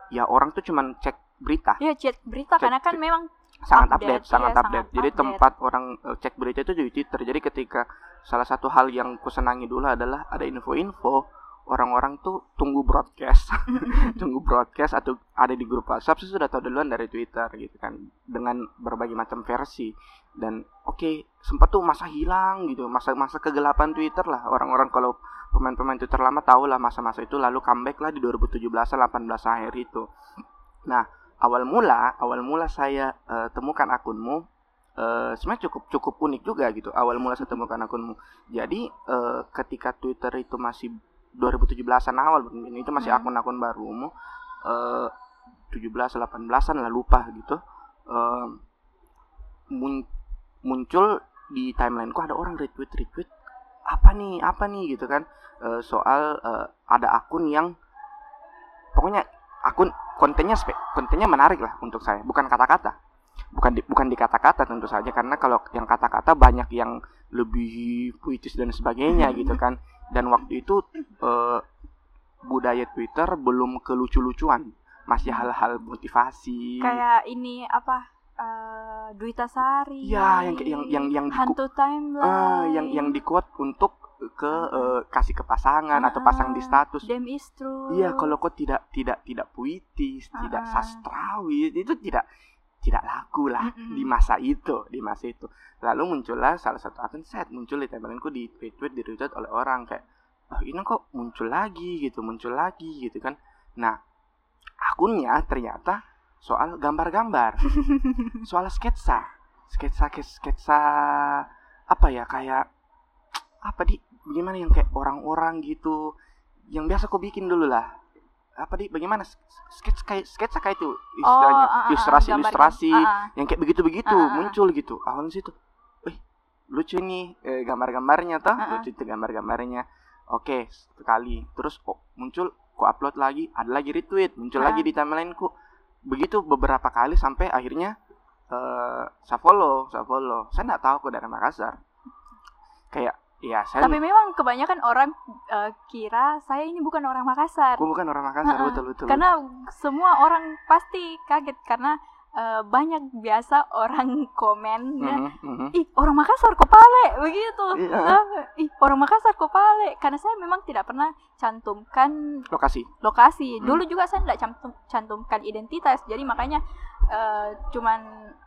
ya orang tuh cuman cek berita. Ya cek berita cek, karena kan cek, memang sangat update, update sangat iya, update. Sangat Jadi update. tempat orang uh, cek berita itu di Twitter. Jadi ketika salah satu hal yang kusenangi dulu adalah ada info-info orang-orang tuh tunggu broadcast. Tunggu broadcast atau ada di grup WhatsApp saya sudah tahu duluan dari Twitter gitu kan. Dengan berbagai macam versi. Dan oke okay, sempat tuh masa hilang gitu. Masa masa kegelapan Twitter lah. Orang-orang kalau pemain-pemain Twitter lama tahu lah masa-masa itu. Lalu comeback lah di 2017 18 akhir itu. Nah awal mula awal mula saya uh, temukan akunmu uh, sebenarnya cukup cukup unik juga gitu. Awal mula saya temukan akunmu. Jadi uh, ketika Twitter itu masih 2017-an awal itu masih hmm. akun-akun barumu uh, 17 18-an lah lupa gitu. Uh, mun muncul di timelineku ada orang retweet retweet? Apa nih apa nih? gitu kan. Uh, soal uh, ada akun yang pokoknya akun kontennya kontennya menarik lah untuk saya bukan kata-kata. Bukan di, bukan di kata-kata tentu saja karena kalau yang kata-kata banyak yang lebih puitis dan sebagainya gitu kan. Dan waktu itu uh, budaya Twitter belum kelucu-lucuan. Masih hal-hal motivasi. Kayak ini apa uh, Duita Sari. Ya yang yang yang yang di, hantu timeline uh, yang yang di quote untuk ke uh, kasih ke pasangan uh, atau pasang di status. dem is true. Iya kalau kok tidak tidak tidak puitis uh, tidak sastrawi itu tidak tidak laku lah mm -hmm. di masa itu di masa itu. Lalu muncullah salah satu akun set muncul di timelininku di tweet di retweet oleh orang kayak oh ini kok muncul lagi gitu muncul lagi gitu kan. Nah akunnya ternyata soal gambar-gambar soal sketsa sketsa sketsa apa ya kayak apa di gimana yang kayak orang-orang gitu? Yang biasa kau bikin dulu lah. Apa di bagaimana? Sketsa kayak sketsa kayak itu istilahnya. Oh, uh, uh, ilustrasi ilustrasi uh, uh. yang kayak begitu begitu uh, uh. muncul gitu. Awalnya situ eh lucu nih eh, gambar-gambarnya toh. Uh, uh. lucu itu gambar-gambarnya. Oke sekali. Terus kok muncul kok upload lagi ada lagi retweet muncul uh. lagi di timeline ku begitu beberapa kali sampai akhirnya uh, saya follow saya follow. Saya nggak tahu kok dari Makassar. Kayak Iya, saya. Tapi memang kebanyakan orang uh, kira saya ini bukan orang Makassar. Gue bukan orang Makassar, betul betul. Karena semua orang pasti kaget karena uh, banyak biasa orang komen -hmm, mm -hmm. ih orang Makassar kok pale begitu yeah. uh, ih orang Makassar kok pale karena saya memang tidak pernah cantumkan lokasi lokasi mm. dulu juga saya tidak cantum cantumkan identitas jadi makanya uh, cuman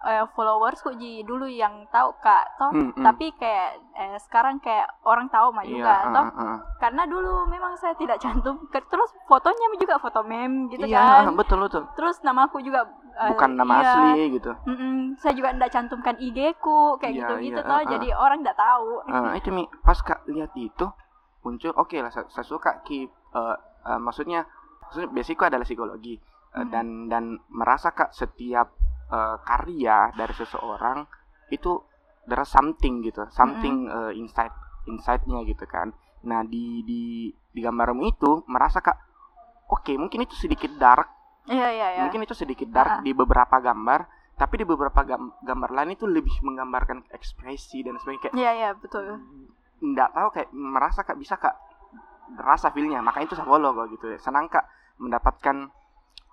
uh, followers kok dulu yang tahu kak. Toh hmm, hmm. tapi kayak eh, sekarang kayak orang tahu mah juga yeah, toh. uh, uh. karena dulu memang saya tidak cantum. Terus fotonya juga foto meme gitu yeah, kan. betul betul. Terus nama aku juga uh, bukan nama iya, asli gitu. Mm -mm, saya juga tidak cantumkan IG ku kayak yeah, gitu gitu yeah, toh uh, jadi orang tidak tahu. Uh, itu mi pas kak lihat itu muncul oke okay lah saya, saya suka ki uh, uh, maksudnya maksudnya basicku adalah psikologi hmm. dan dan merasa kak setiap uh, karya dari seseorang itu there something gitu something hmm. uh, inside insightnya gitu kan nah di di di gambarmu itu merasa kak oke okay, mungkin itu sedikit dark iya, iya, iya. mungkin itu sedikit dark uh. di beberapa gambar tapi di beberapa gambar lain itu lebih menggambarkan ekspresi dan sebagainya kayak iya iya betul nggak tahu kayak merasa kak bisa kak rasa feelnya makanya itu saya follow kok gitu ya senang kak mendapatkan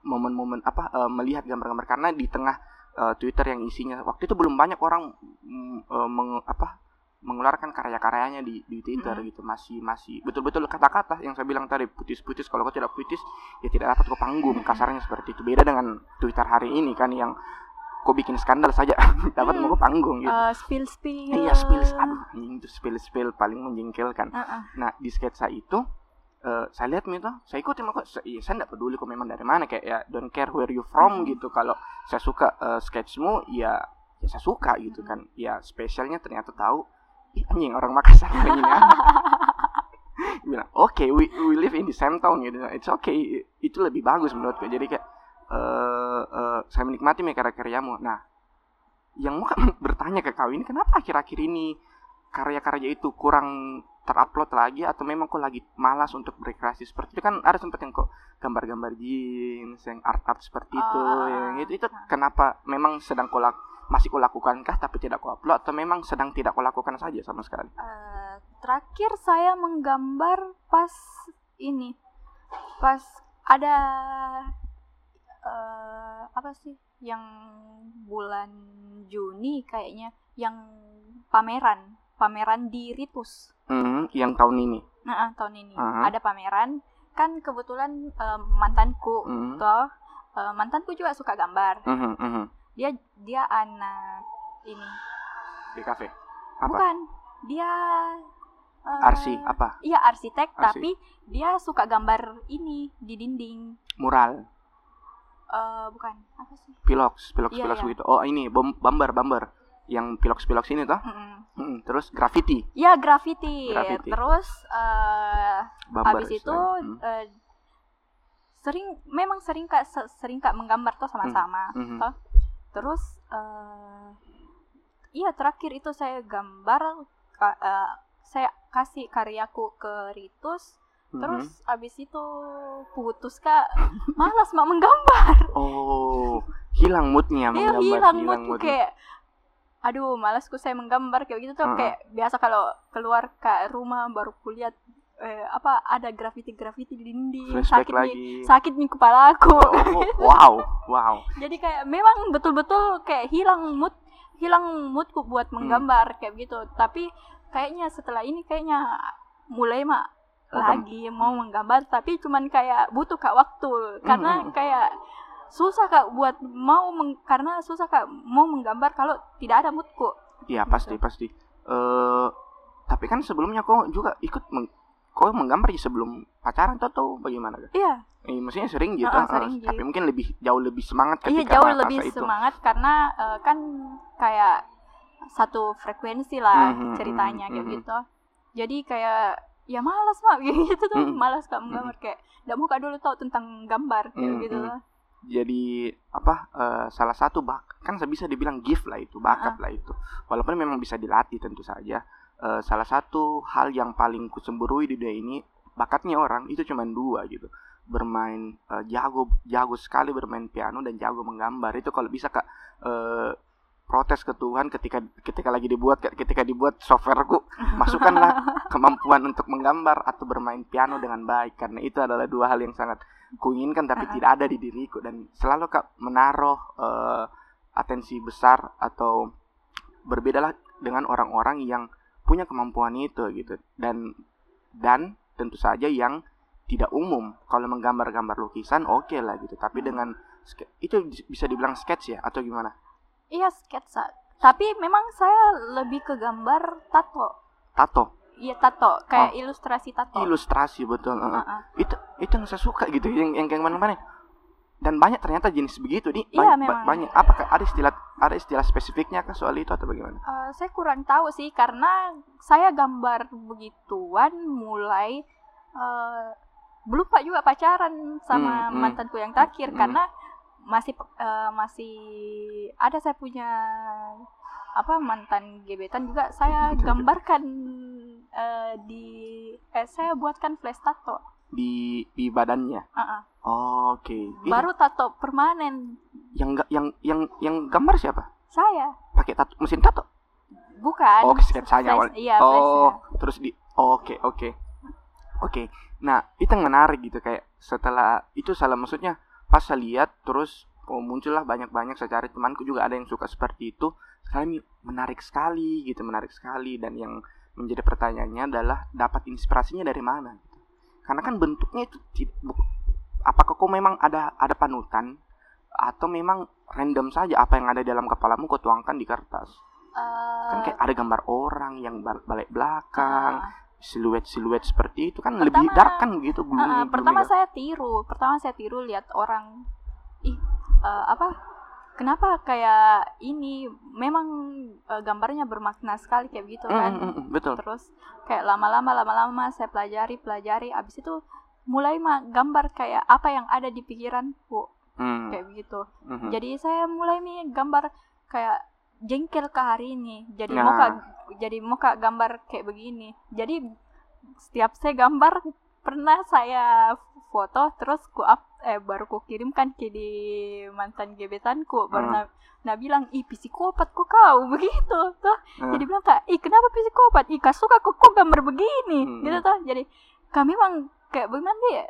momen-momen apa uh, melihat gambar-gambar. Karena di tengah uh, Twitter yang isinya waktu itu belum banyak orang uh, meng, apa mengeluarkan karya-karyanya di di Twitter mm -hmm. gitu. Masih masih betul-betul kata-kata yang saya bilang tadi putis-putis kalau kau tidak putis ya tidak dapat ke panggung. Kasarnya seperti itu. Beda dengan Twitter hari ini kan yang kau bikin skandal saja dapat hmm. mau ke panggung gitu. Uh, spill spill iya spill aduh itu spill spill paling menjengkelkan. Uh -uh. nah di sketsa itu uh, saya lihat gitu saya ikutin kok iya saya tidak peduli kok memang dari mana kayak ya don't care where you from hmm. gitu. Kalau saya suka uh, sketchmu ya ya saya suka gitu kan. Ya spesialnya ternyata tahu Ih, anjing orang Makassar ini bilang oke okay, we we live in the same town gitu. It's okay itu lebih bagus menurutku. Jadi kayak uh, uh, saya menikmati karya-karyamu. Nah yang mau bertanya ke kau ini kenapa akhir-akhir ini karya-karya itu kurang terupload lagi atau memang kok lagi malas untuk berkreasi seperti itu? Kan ada sempat yang kok gambar-gambar jeans yang art-art seperti itu uh, yang itu itu kenapa memang sedang kok masih kau lakukankah tapi tidak kau upload atau memang sedang tidak kau lakukan saja sama sekali? Uh, terakhir saya menggambar pas ini pas ada uh, apa sih yang bulan Juni kayaknya yang pameran pameran di Ritus. Mm, yang tahun ini. Nah, tahun ini uh -huh. ada pameran. Kan kebetulan uh, mantanku mm. toh uh, mantanku juga suka gambar. Mm -hmm, mm -hmm. Dia dia anak ini di kafe. Apa? Bukan. Dia uh, arsi apa? Iya, arsitek arsi. tapi dia suka gambar ini di dinding. Mural. Uh, bukan apa sih? Pilox, pilox, iya, pilox iya. gitu. Oh ini bumper, bumper yang pilox-pilox ini toh. Mm -hmm. Hmm, terus graffiti. Ya graffiti. graffiti. Terus uh, habis itu hmm. uh, sering memang sering kak sering kak menggambar tuh sama-sama. Hmm. Hmm. Toh. Terus uh, iya terakhir itu saya gambar uh, saya kasih karyaku ke Ritus. Terus mm -hmm. abis itu putus kak, malas mak menggambar. Oh, hilang moodnya iya, menggambar. Iya hilang, hilang mood, mood kayak aduh malasku saya menggambar kayak gitu tuh uh -huh. kayak biasa kalau keluar ke rumah baru kulihat eh, apa ada grafiti grafiti di dinding Flashback sakit lagi. nih sakit nih kepala aku oh, oh, wow wow jadi kayak memang betul-betul kayak hilang mood hilang moodku buat hmm. menggambar hmm. kayak gitu tapi kayaknya setelah ini kayaknya mulai mak oh, lagi mau hmm. menggambar tapi cuman kayak butuh kak waktu karena hmm. kayak susah kak buat mau meng, karena susah kak mau menggambar kalau tidak ada moodku iya pasti gitu. pasti uh, tapi kan sebelumnya kau juga ikut meng, kau menggambar sebelum pacaran atau bagaimana kak iya eh, maksudnya sering gitu, uh, sering uh, gitu. tapi mungkin lebih jauh lebih semangat iya, ketika iya jauh lebih itu. semangat karena uh, kan kayak satu frekuensi lah mm -hmm, ceritanya mm -hmm, kayak mm -hmm. gitu jadi kayak ya malas mak gitu tuh mm -hmm. malas kak menggambar mm -hmm. kayak tidak mau kak dulu tahu tentang gambar kayak mm -hmm. gitu lah jadi apa uh, salah satu bak kan bisa dibilang gift lah itu bakat uh. lah itu. Walaupun memang bisa dilatih tentu saja uh, salah satu hal yang paling kucemburui di dunia ini bakatnya orang itu cuma dua gitu. Bermain uh, jago jago sekali bermain piano dan jago menggambar. Itu kalau bisa kak uh, protes ke Tuhan ketika ketika lagi dibuat ketika dibuat softwareku masukkanlah kemampuan untuk menggambar atau bermain piano dengan baik. Karena itu adalah dua hal yang sangat kuinginkan tapi uh -huh. tidak ada di diriku dan selalu kak menaruh uh, atensi besar atau berbedalah dengan orang-orang yang punya kemampuan itu gitu dan dan tentu saja yang tidak umum kalau menggambar-gambar lukisan oke okay lah gitu tapi dengan itu bisa dibilang sketch ya atau gimana Iya sketsa. Tapi memang saya lebih ke gambar tato. Tato. Iya tato, kayak oh. ilustrasi tato. Ilustrasi betul. Uh -uh. Itu itu yang saya suka gitu, yang yang kayak mana-mana. Dan banyak ternyata jenis begitu nih. Iya, banyak, memang. banyak. Apakah ada istilah ada istilah spesifiknya kah soal itu atau bagaimana? Uh, saya kurang tahu sih karena saya gambar begituan mulai uh, belum pak juga pacaran sama hmm, hmm, mantanku yang terakhir hmm, karena masih uh, masih ada saya punya apa mantan gebetan juga saya gambarkan uh, di eh, saya buatkan flash tato di di badannya. Uh -uh. Oh, Oke. Okay. Baru tato permanen. Yang yang yang yang gambar siapa? Saya. Pakai tato mesin tato? Bukan. Oh, sketsanya awal. Iya, oh, terus di Oke, oh, oke. Okay, oke. Okay. Oke. Okay. Nah, itu yang menarik gitu kayak setelah itu salah maksudnya pas saya lihat terus oh, muncullah banyak-banyak saya cari temanku juga ada yang suka seperti itu sekali menarik sekali gitu menarik sekali dan yang menjadi pertanyaannya adalah dapat inspirasinya dari mana? Gitu. karena kan bentuknya itu apakah kau memang ada ada panutan? Atau memang random saja apa yang ada dalam kepalamu kau tuangkan di kertas? Uh, kan kayak ada gambar orang yang balik belakang uh, siluet-siluet seperti itu kan pertama, lebih dark kan gitu belum uh, pertama saya tiru. Pertama saya tiru lihat orang ih uh, apa kenapa kayak ini? Memang uh, gambarnya bermakna sekali kayak gitu kan? mm, mm, betul. Terus kayak lama-lama lama-lama saya pelajari pelajari abis itu mulai mah gambar kayak apa yang ada di pikiranku mm. kayak begitu. Mm -hmm. jadi saya mulai nih gambar kayak jengkel ke hari ini. Jadi nah. muka jadi muka gambar kayak begini. Jadi setiap saya gambar pernah saya foto terus ku up eh baru ku kirimkan ke di mantan gebetanku. Baru uh. nah, bilang ih psikopat kok kau? Begitu tuh uh. jadi bilang kak ih kenapa psikopat? Ih kak suka kok kok gambar begini? Hmm. gitu tuh jadi kami memang kayak bagaimana ya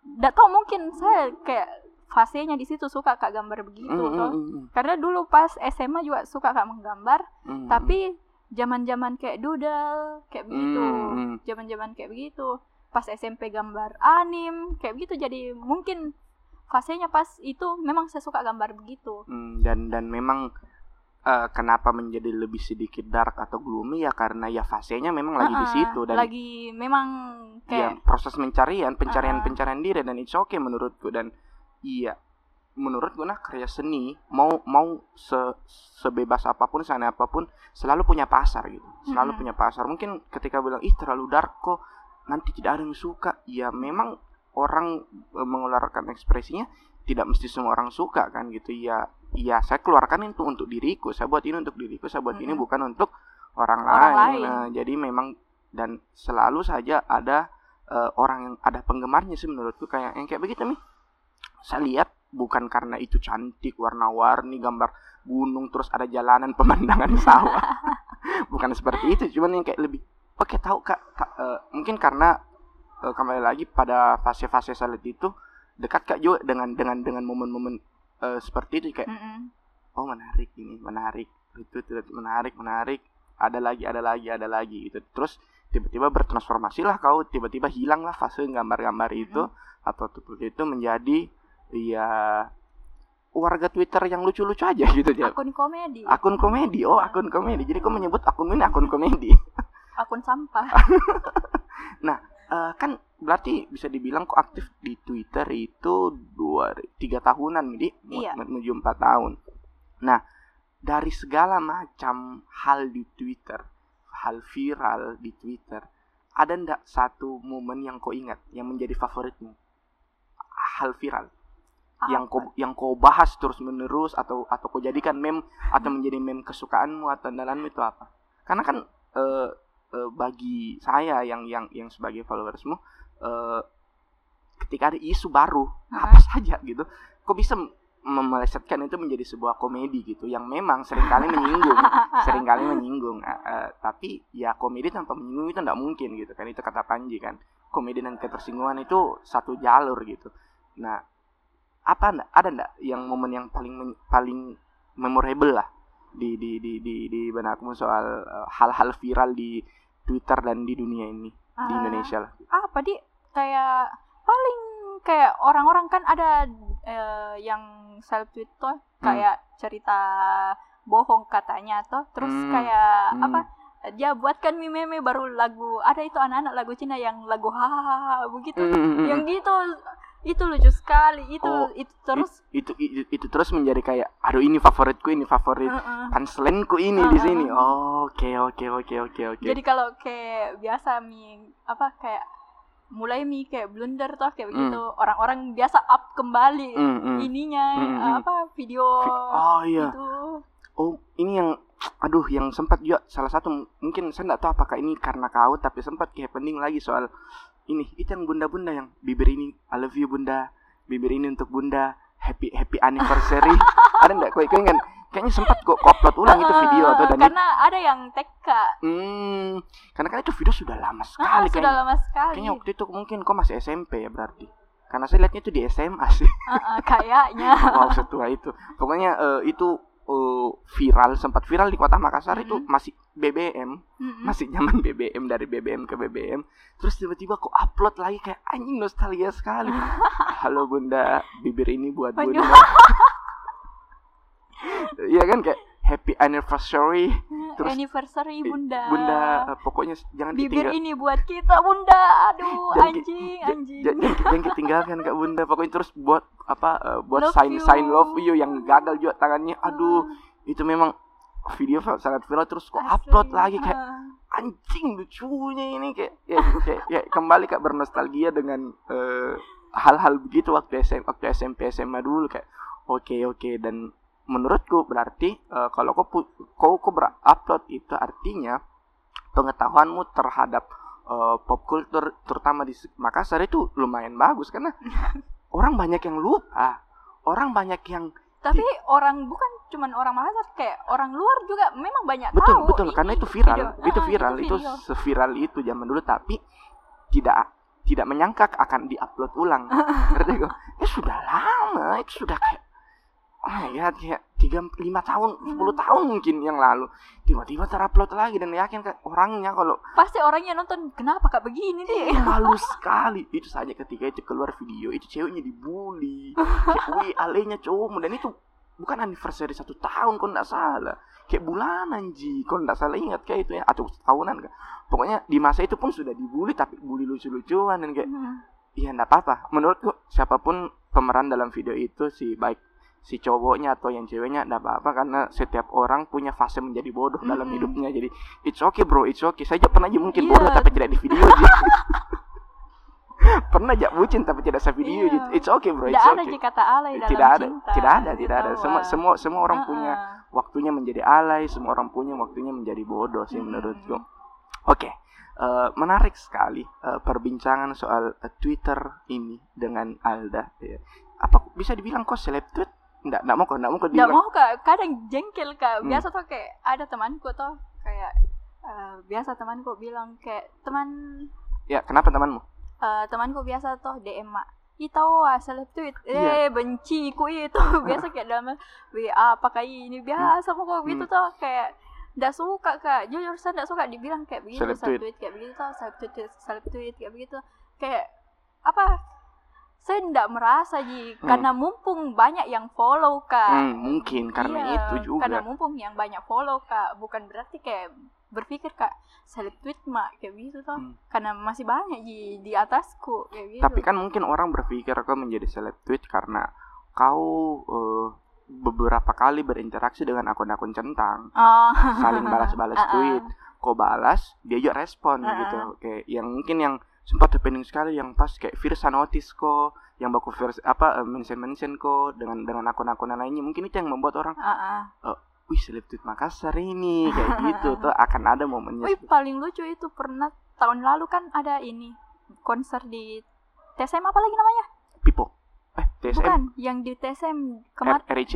tidak tahu mungkin saya kayak fasenya di situ suka kak gambar begitu mm, tuh mm, karena dulu pas SMA juga suka kak menggambar mm, tapi zaman-zaman kayak doodle kayak begitu. Hmm. zaman-zaman kayak begitu pas SMP gambar anim kayak begitu. Jadi mungkin fasenya pas itu memang saya suka gambar begitu. Hmm, dan dan memang uh, kenapa menjadi lebih sedikit dark atau gloomy? Ya karena ya fasenya memang lagi uh -uh, di situ dan lagi memang kayak ya, proses pencarian pencarian uh -uh. pencarian diri dan it's okay menurutku. Dan iya menurut gue nah karya seni mau mau se sebebas apa pun sana apa pun selalu punya pasar gitu. Selalu hmm. punya pasar. Mungkin ketika bilang ih terlalu dark kok nanti tidak ada yang suka. Ya memang orang e, mengeluarkan ekspresinya tidak mesti semua orang suka kan gitu. Ya ya saya keluarkan itu untuk diriku. Saya buat ini untuk diriku saya buat hmm. ini bukan untuk orang, orang lain, lain. Nah, jadi memang dan selalu saja ada uh, orang yang ada penggemarnya sih menurutku. Kayak yang kayak begitu nih. Saya lihat bukan karena itu cantik warna-warni gambar gunung terus ada jalanan pemandangan sawah. Bukan seperti itu cuman yang kayak lebih oke tahu kak ta, uh, mungkin karena uh, kembali lagi pada fase-fase salat itu dekat kak juga dengan dengan dengan momen-momen uh, seperti itu kayak mm -hmm. oh menarik ini menarik itu tidak menarik menarik ada lagi ada lagi ada lagi gitu terus tiba-tiba bertransformasi lah kau tiba-tiba hilang lah fase gambar-gambar itu mm -hmm. atau itu menjadi Iya warga Twitter yang lucu-lucu aja gitu ya. Akun komedi. Akun komedi. Oh, akun komedi. Jadi kau menyebut akun ini akun komedi. akun sampah. nah, uh, kan berarti bisa dibilang kok aktif di Twitter itu dua tiga tahunan di iya. menuju empat tahun. Nah, dari segala macam hal di Twitter, hal viral di Twitter, ada ndak satu momen yang kau ingat yang menjadi favoritmu? Hal viral yang kau yang kau bahas terus menerus atau atau kau jadikan meme atau menjadi meme kesukaanmu atau andalanmu itu apa? Karena kan uh, uh, bagi saya yang yang yang sebagai followersmu uh, ketika ada isu baru uh-huh. apa saja gitu, kok bisa memelesetkan itu menjadi sebuah komedi gitu yang memang sering kali menyinggung sering kali menyinggung. Uh, uh, tapi ya komedi tanpa menyinggung itu tidak mungkin gitu kan itu kata Panji kan. Komedi dan ketersinggungan itu satu jalur gitu. Nah apa anda ada ndak yang momen yang paling paling memorable lah di di di di di benakmu soal eh, hal-hal uh, viral di Twitter dan di dunia ini uh, di ah, Indonesia lah apa di kayak paling kayak orang-orang kan ada uh, yang self tweet tuh hmm. kayak hmm. cerita bohong katanya tuh terus hmm. kayak hmm. apa dia buatkan meme meme baru lagu ada itu anak-anak lagu Cina yang lagu hahaha begitu hmm. hmm, hmm yang gitu itu lucu sekali itu oh, itu terus itu, itu itu terus menjadi kayak aduh ini favoritku ini favorit uh -uh. punchline-ku ini uh -uh. di sini oke oke oke oke oke jadi kalau kayak biasa mi apa kayak mulai mi kayak blunder tuh kayak begitu mm. orang-orang biasa up kembali mm, mm. ininya mm, mm. apa video oh iya itu. oh ini yang aduh yang sempat juga salah satu mungkin saya nggak tahu apakah ini karena kau tapi sempat kayak penting lagi soal ini itu yang bunda-bunda yang bibir ini I love you bunda. Bibir ini untuk bunda. Happy happy anniversary. Ada enggak kau kan kayaknya sempat kok upload ulang itu video atau dan karena ada yang TK hmm karena kan itu video sudah lama sekali ah, sudah lama sekali. Kayaknya waktu itu mungkin kau masih SMP ya berarti. Karena saya lihatnya itu di SMA sih. Uh, uh, kayaknya. Wow setua itu. Pokoknya uh, itu uh, viral sempat viral di kota Makassar mm -hmm. itu masih BBM mm -hmm. masih zaman BBM dari BBM ke BBM terus tiba-tiba kok upload lagi kayak anjing nostalgia sekali. Halo bunda bibir ini buat bunda. Iya kan kayak happy anniversary terus anniversary bunda bunda uh, pokoknya jangan bibir ditinggal. ini buat kita bunda aduh jangan anjing anjing jangan, jangan ketinggalkan kak bunda pokoknya terus buat apa uh, buat love sign you. sign love you yang gagal juga tangannya aduh uh. itu memang video sangat viral terus kok Asli. upload lagi kayak uh. anjing lucunya ini kayak ya, kayak, ya kembali kak bernostalgia dengan uh, hal-hal begitu waktu SMP waktu SMP SMA dulu kayak oke okay, oke okay. dan menurutku berarti uh, kalau kau kau kau berupload itu artinya pengetahuanmu terhadap uh, pop culture terutama di Makassar itu lumayan bagus karena orang banyak yang lupa. Orang banyak yang tapi di... orang bukan cuman orang Makassar kayak orang luar juga memang banyak betul tahu betul karena itu viral video. itu ah, viral itu, itu seviral itu zaman dulu tapi tidak tidak menyangka akan diupload ulang. Ngerti ya sudah lama itu sudah kayak oh ya kayak tiga lima tahun sepuluh hmm. tahun mungkin yang lalu. Tiba-tiba terupload lagi dan yakin kak orangnya kalau pasti orangnya nonton kenapa kak begini deh iya, malu sekali. Itu saja ketika itu keluar video itu ceweknya dibully. Wih alenya cowok dan itu bukan anniversary satu tahun kok nggak salah. Kayak bulanan ji kok nggak salah. Ingat kayak itu ya? Atau tahunan kan pokoknya di masa itu pun sudah dibully tapi bully lucu-lucuan dan kayak hmm. iya nggak apa-apa. Menurutku siapa pun pemeran dalam video itu si baik si cowoknya atau yang ceweknya nggak apa-apa karena setiap orang punya fase menjadi bodoh mm -hmm. dalam hidupnya jadi it's okay bro it's okay saya pernah aja mungkin yeah. bodoh tapi tidak di video aja pernah aja bucin tapi tidak sa video yeah. it's okay bro it's tidak okay. ada kata alay dalam tidak ada cinta. tidak ada tidak ada semua semua semua orang uh -uh. punya waktunya menjadi alay semua orang punya waktunya menjadi bodoh sih mm -hmm. menurutku oke okay. Uh, eh, menarik sekali uh, perbincangan soal uh, Twitter ini dengan Alda. Ya. Apa bisa dibilang kok seleb tweet? Nggak, nggak mau kok, nggak mau kok. Nggak mau kak, kadang jengkel kak. Hmm. Biasa hmm. tuh kayak ada temanku tuh kayak uh, biasa temanku bilang kayak teman. Ya, kenapa temanmu? Uh, temanku biasa tuh DM mak. Ih tahu ah seleb tweet, iya. eh benci ku itu biasa kayak dalam WA apa kayak ini biasa hmm. kok gitu hmm. tuh kayak nggak suka kak jujur saya nggak suka dibilang kayak begitu seleb tweet. tweet kayak begitu seleb tweet seleb tweet kayak begitu kayak apa saya tidak merasa ji hmm. karena mumpung banyak yang follow kak hmm, mungkin karena iya, itu juga karena mumpung yang banyak follow kak bukan berarti kayak berpikir kak seleb tweet mak kayak gitu tuh hmm. karena masih banyak ji di atasku kayak gitu tapi kan mungkin orang berpikir kau menjadi seleb tweet karena kau uh, beberapa kali berinteraksi dengan akun-akun centang oh. saling balas-balas uh -uh. tweet kau balas dia juga respon uh -uh. gitu kayak yang mungkin yang sempat happening sekali yang pas kayak Virsa notice kok yang baku Virsa apa uh, mention mention kok dengan dengan akun-akun lainnya mungkin itu yang membuat orang uh -uh. Uh, wih seleb tweet Makassar ini kayak gitu tuh akan ada momennya wih paling lucu itu pernah tahun lalu kan ada ini konser di TSM apa lagi namanya Pipo eh TSM bukan yang di TSM kemarin RIC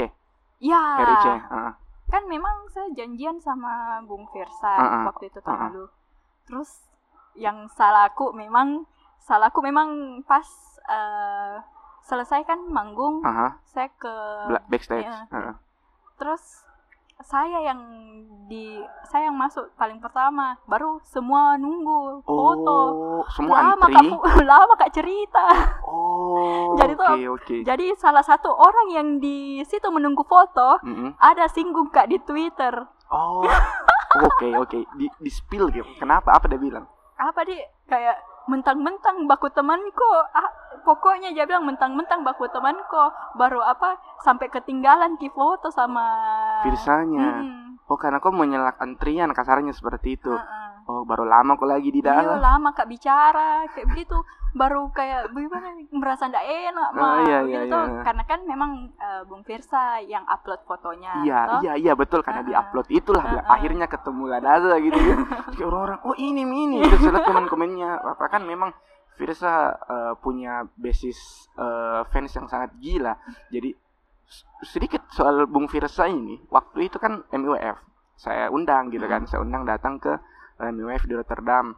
ya RIC uh. kan memang saya janjian sama Bung Firsa uh -uh. waktu itu tahun uh -uh. lalu terus yang salahku memang salahku memang pas uh, selesai kan manggung uh -huh. saya ke backstage ya, uh -huh. terus saya yang di saya yang masuk paling pertama baru semua nunggu foto oh, semua lama antri. kak lama kak cerita oh jadi tuh okay. jadi salah satu orang yang di situ menunggu foto mm -hmm. ada singgung kak di twitter oh oke okay, oke okay. di di spill gitu kenapa apa dia bilang apa di kayak mentang-mentang baku temanku. Ah, pokoknya dia bilang mentang-mentang baku temanku. Baru apa sampai ketinggalan di foto sama Firsanya. Hmm. oh karena kok menyelak antrian kasarnya seperti itu. Uh -uh. Oh baru lama kok lagi di dalam. iya lama kak bicara kayak begitu. Baru kayak bagaimana merasa ndak enak mah oh, iya, iya, gitu iya. karena kan memang uh, Bung Firsa yang upload fotonya iya toh? iya iya betul. Karena uh -uh. diupload itulah uh -uh. akhirnya ketemu Ladaza gitu ya. Kayak orang-orang oh ini ini terus lihat komen-komennya apa kan memang Firsa uh, punya basis uh, fans yang sangat gila. Jadi sedikit soal Bung Firsa ini waktu itu kan MUF saya undang gitu kan. Saya undang datang ke MUF di Rotterdam.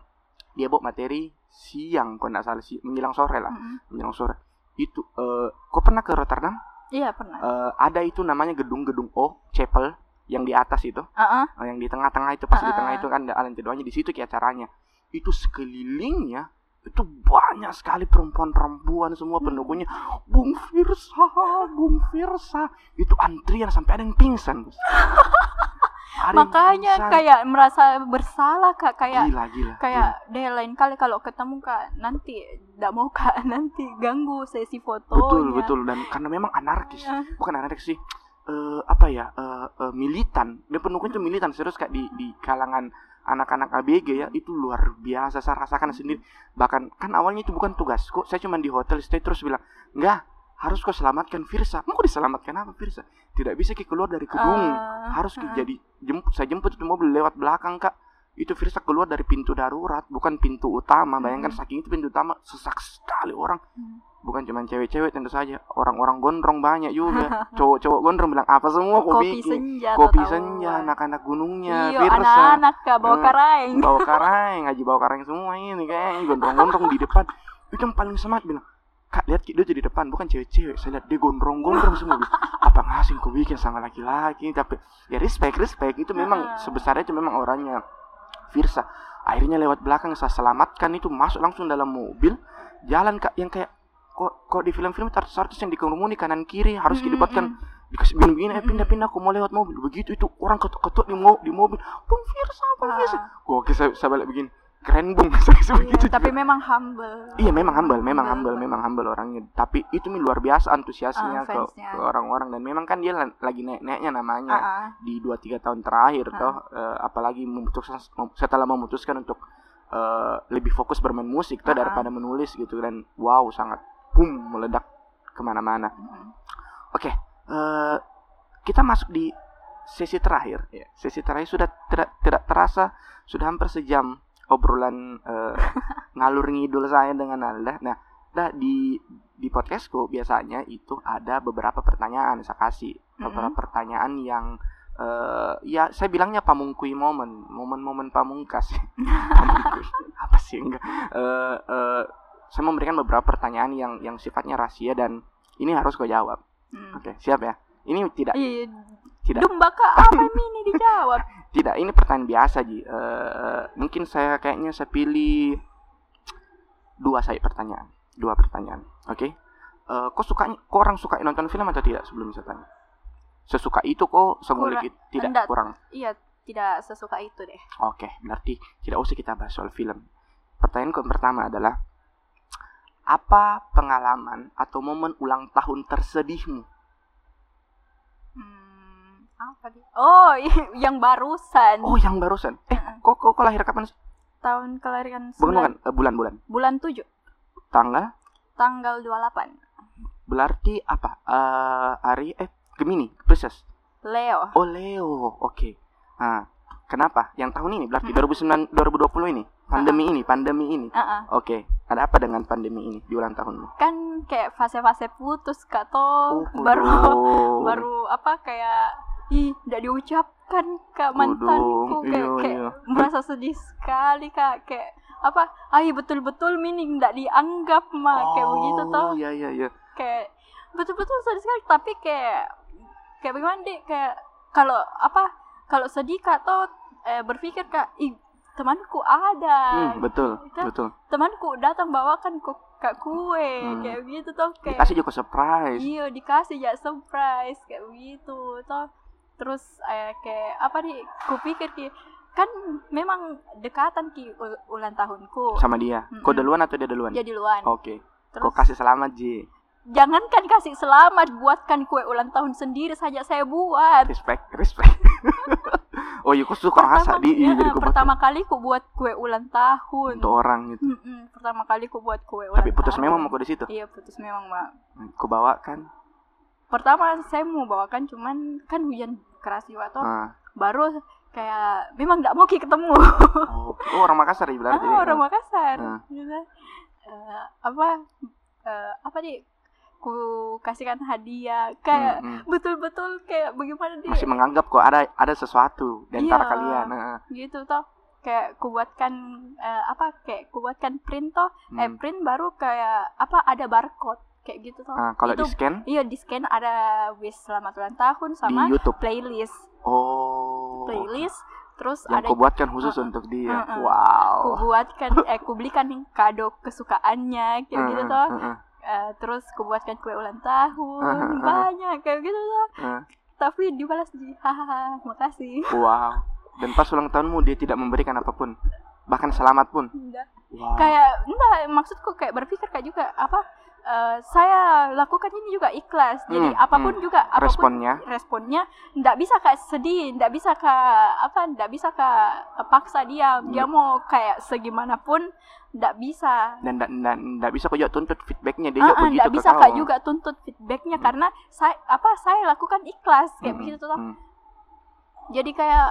Dia bawa materi siang kok nggak salah sih menjelang sore lah. Mm-hmm. menjelang sore. Itu uh, kok pernah ke Rotterdam? Iya pernah. Uh, ada itu namanya gedung-gedung O Chapel yang di atas itu. Uh-uh. uh, yang di tengah-tengah itu pas uh-uh. di tengah itu kan ada lantai duanya di situ kayak acaranya. Itu sekelilingnya itu banyak sekali perempuan-perempuan semua hmm. pendukungnya. Bung Firsa Bung Firsa. Itu antrian sampai ada yang pingsan makanya bisa. kayak merasa bersalah kak. Kayak gila, gila, kayak gila. deh lain kali kalau ketemu kak nanti tidak mau kak nanti ganggu sesi foto betul betul. Dan karena memang anarkis. Ya. bukan anarkis sih. Uh, apa ya? Uh, uh, militan. Dan pendukung itu militan serius kak di di kalangan anak-anak ABG ya. Itu luar biasa. Saya rasakan sendiri. Bahkan kan awalnya itu bukan tugas kok. Saya cuma di hotel stay terus bilang enggak harus kau selamatkan Firsa. Mau diselamatkan apa Firsa? Tidak bisa kita keluar dari gedung. Uh, harus uh. jadi jemput saya jemput itu mobil lewat belakang kak. Itu Firsa keluar dari pintu darurat, bukan pintu utama. Bayangkan hmm. saking itu pintu utama sesak sekali orang. Hmm. Bukan cuma cewek-cewek tentu saja, orang-orang gondrong banyak juga. Cowok-cowok gondrong bilang apa semua Kopi bikin. senja. Kopi senja, anak-anak gunungnya, Iyo, Firsa. anak-anak kak bawa karaeng. bawa karaeng, ngaji bawa karaeng semua ini kayak gondrong-gondrong di depan. Itu yang paling semangat bilang, kak lihat dia jadi depan bukan cewek-cewek. Saya lihat dia gondrong-gondrong semua apa ngasih kau bikin sama laki-laki? Tapi ya respect respect. Itu memang sebesarnya itu memang orangnya Virsa akhirnya lewat belakang saya selamatkan. Itu masuk langsung dalam mobil. Jalan kak yang kayak kok kok di film-film artis-artis yang dikerumuni kanan kiri harus didebatkan dikasih begini-begini eh pindah-pindah aku mau lewat mobil. Begitu itu orang ketuk-ketuk di, mo di mobil. Pun Virsa pun Virsa ah. oke saya, saya balik begini keren bung iya, begitu tapi juga. memang humble. Iya memang humble memang humble, humble memang humble orangnya. Tapi itu nih luar biasa antusiasnya uh, ke, ke orang-orang. Dan memang kan dia lagi naik-naiknya namanya. Uh -uh. di dua tiga tahun terakhir uh toh uh, apalagi memutuskan setelah memutuskan untuk uh, lebih fokus bermain musik toh uh -uh. daripada menulis gitu. Dan wow sangat boom meledak ke mana-mana. Uh -huh. oke okay, uh, kita masuk di sesi terakhir. Ya sesi terakhir sudah tidak tidak terasa sudah hampir sejam obrolan uh, ngalur ngidul saya dengan Anda. Nah, nah di di podcastku biasanya itu ada beberapa pertanyaan saya kasih. Beberapa mm-hmm. pertanyaan yang uh, ya saya bilangnya pamungkui momen. Momen-momen pamungkas. Apa sih? Enggak. Uh, uh, saya memberikan beberapa pertanyaan yang yang sifatnya rahasia dan ini harus kau jawab. Mm. oke okay, siap ya? Ini tidak iya, tidak. Domba apa ini dijawab tidak ini pertanyaan biasa ji. Uh, mungkin saya kayaknya saya pilih dua saya pertanyaan dua pertanyaan oke? Okay? uh, kok sukanya kok orang suka nonton film atau tidak sebelum saya tanya? Sesuka itu kok semulik tidak enggak, kurang? Iya tidak sesuka itu deh. Oke okay, berarti tidak usah kita bahas soal film. Pertanyaan yang pertama adalah apa pengalaman atau momen ulang tahun tersedihmu apa dia? Oh, yang barusan. Oh, yang barusan. Eh, uh kok, kok kok lahir kapan? Tahun kelahiran Bukan, bukan. Uh, bulan, bulan. Bulan 7. Tanggal? Tanggal 28. Berarti apa? Uh, hari eh Gemini, Pisces. Leo. Oh, Leo. Oke. Okay. Nah, kenapa? Yang tahun ini berarti hmm. 2009 2020 ini. Pandemi uh -uh. ini, pandemi ini. Uh -uh. Oke. Okay. Ada apa dengan pandemi ini di ulang tahunmu? Kan kayak fase-fase putus kak oh, baru baru apa kayak ih tidak diucapkan kak mantanku. Kayak, iya, kayak iya. merasa sedih sekali kak. Kayak apa? Ay betul-betul meaning tidak dianggap mah oh, kayak begitu toh. iya iya iya. Kayak betul-betul sedih sekali. Tapi kayak kayak bagaimana deh kayak kalau apa? Kalau sedih kak toh eh, berpikir kak ih temanku ada. Hmm, betul gitu. betul. Temanku datang bawakan kok kak kue. Hmm. kayak gitu toh. Kayak dikasih juga surprise. Iya dikasih ya surprise. Kayak gitu toh terus eh, kayak apa nih kupikir ki kan memang dekatan ki ulang tahunku. Sama dia? Mm -mm. kau duluan atau dia duluan? Dia duluan. Oke. Okay. kau kasih selamat ji? Jangankan kasih selamat buatkan kue ulang tahun sendiri saja saya buat. Respect respect. Oh iya kau suka pertama, di ya, pertama kali ku buat kue ulang tahun. Untuk orang gitu. Mm -mm, pertama kali ku buat kue ulang tapi putus tahun. memang mau di situ? Iya putus memang mak kau bawa kan pertama saya mau bawakan cuman kan hujan keras juga tuh ah. baru kayak memang nggak mau ketemu oh, oh orang Makassar ya berarti ah, orang Makassar ah. gitu. uh, apa uh, apa nih ku kasihkan hadiah kayak hmm, hmm. betul-betul kayak bagaimana dia masih menganggap kok ada ada sesuatu di antara iya, kalian nah. gitu toh kayak kubuatkan uh, apa kayak kubuatkan print toh hmm. eh print baru kayak apa ada barcode kayak gitu tuh. Nah, kalau di scan? Iya di scan ada wish selamat ulang tahun sama di YouTube. playlist. Oh. Playlist. Terus yang ada ku buatkan khusus uh, untuk dia. Uh, uh, wow. Ku buatkan eh ku belikan kado kesukaannya kayak uh, gitu tuh. Uh, uh. Uh, terus ku buatkan kue ulang tahun uh, uh, uh. banyak kayak gitu tuh. Uh. Tapi dibalas di hahaha makasih. Wow. Dan pas ulang tahunmu dia tidak memberikan apa pun. Bahkan selamat pun. Enggak. Wow. Kayak enggak maksudku kayak berpikir kayak juga apa uh, saya lakukan ini juga ikhlas. Jadi hmm, apa pun hmm. juga apa pun responnya responnya ndak bisa kayak sedih, ndak bisa kayak apa, ndak bisa kayak paksa dia. Hmm. Dia mau kayak segimanapun ndak bisa. Dan ndak ndak bisa kok juga tuntut feedbacknya dia uh, juga begitu ndak bisa kak juga tuntut feedbacknya hmm. karena saya apa saya lakukan ikhlas kayak hmm, begitu tuh. Hmm. Jadi kayak